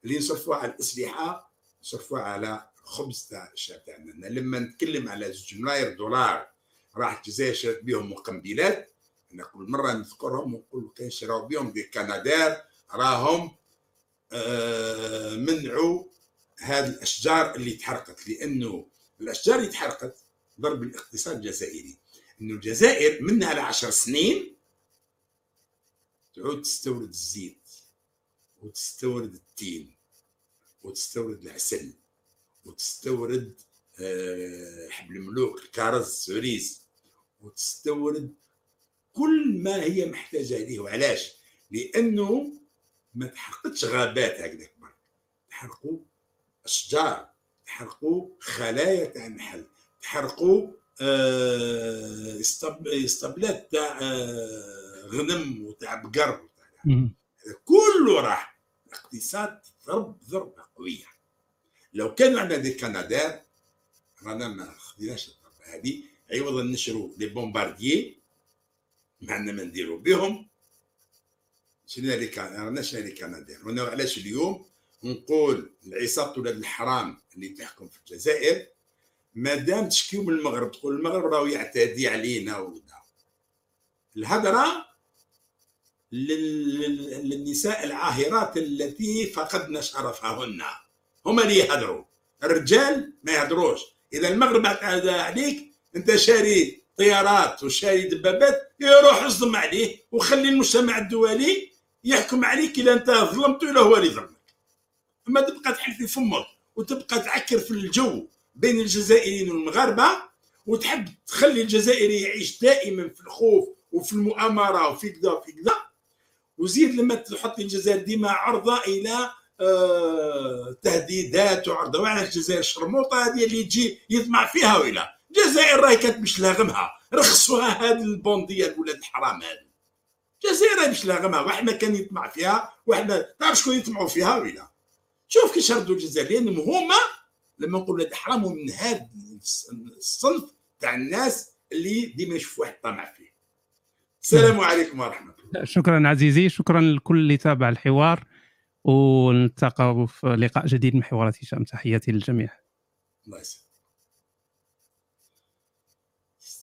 اللي نصرفوها على الأسلحة نصرفوها على الخبز تاع الشعب تاعنا لما نتكلم على زوج ملاير دولار راح الجزائر شرت بهم مقنبلات أنا كل مرة نذكرهم ونقول كان شراو بهم دي كنادير راهم آه منعوا هذه الأشجار اللي تحرقت. لأنه الأشجار اللي تحرقت ضرب الاقتصاد الجزائري. إنه الجزائر منها لعشر سنين تعود تستورد الزيت. وتستورد التين وتستورد العسل وتستورد آه، حبل الملوك الكرز السوريس وتستورد كل ما هي محتاجة إليه. وعلاش؟ لأنه ما تحرقتش غابات هكذا تحرقوا أشجار تحرقوا خلايا تاع النحل تحرقوا آه، اسطبلات تاع آه، غنم وتاع بقر كله راح. الاقتصاد ضرب ضربة قوية. لو كانوا عندنا دي كنادير رانا ما خديناش الضربة هذه. عوضا نشروا لي بومبارديي ما عندنا ما نديروا بهم شنو لي كان رانا شنو لي كنادير وأنا علاش اليوم نقول العصابة ولاد الحرام اللي تحكم في الجزائر ما دام تشكيو من المغرب تقول المغرب راهو يعتدي علينا وكذا الهدره للنساء العاهرات التي فقدن شرفهن هما اللي يهدروا. الرجال ما يهدروش. إذا المغرب اعتدى عليك أنت شاري طيارات وشاري دبابات يروح اصدم عليه وخلي المجتمع الدولي يحكم عليك اذا أنت ظلمته إلا هو اللي ظلم أما تبقى تحل في فمك وتبقى تعكر في الجو بين الجزائريين والمغاربة وتحب تخلي الجزائري يعيش دائما في الخوف وفي المؤامرة وفي كذا وفي كذا وزيد لما تحط الجزائر ديما عرضة إلى آه تهديدات وعرضة. وأنا الجزائر شرموطه هذه اللي تجي يطمع فيها ولا الجزائر راهي كانت مش لاغمها رخصوها هذه البونديه الولاد الحرام هذه الجزائر راهي مش لاغمها واحد ما كان يطمع فيها واحد ما تعرف شكون يطمعوا فيها ولا شوف كيش ردوا الجزائر. لانهم هما لما نقول ولاد حرام من هذا الصنف تاع الناس اللي ديما يشوف واحد طمع فيه. السلام عليكم ورحمة شكرا عزيزي شكرا لكل اللي تابع الحوار ونلتقى في لقاء جديد من حوارات هشام. تحياتي للجميع. الله يسلمك.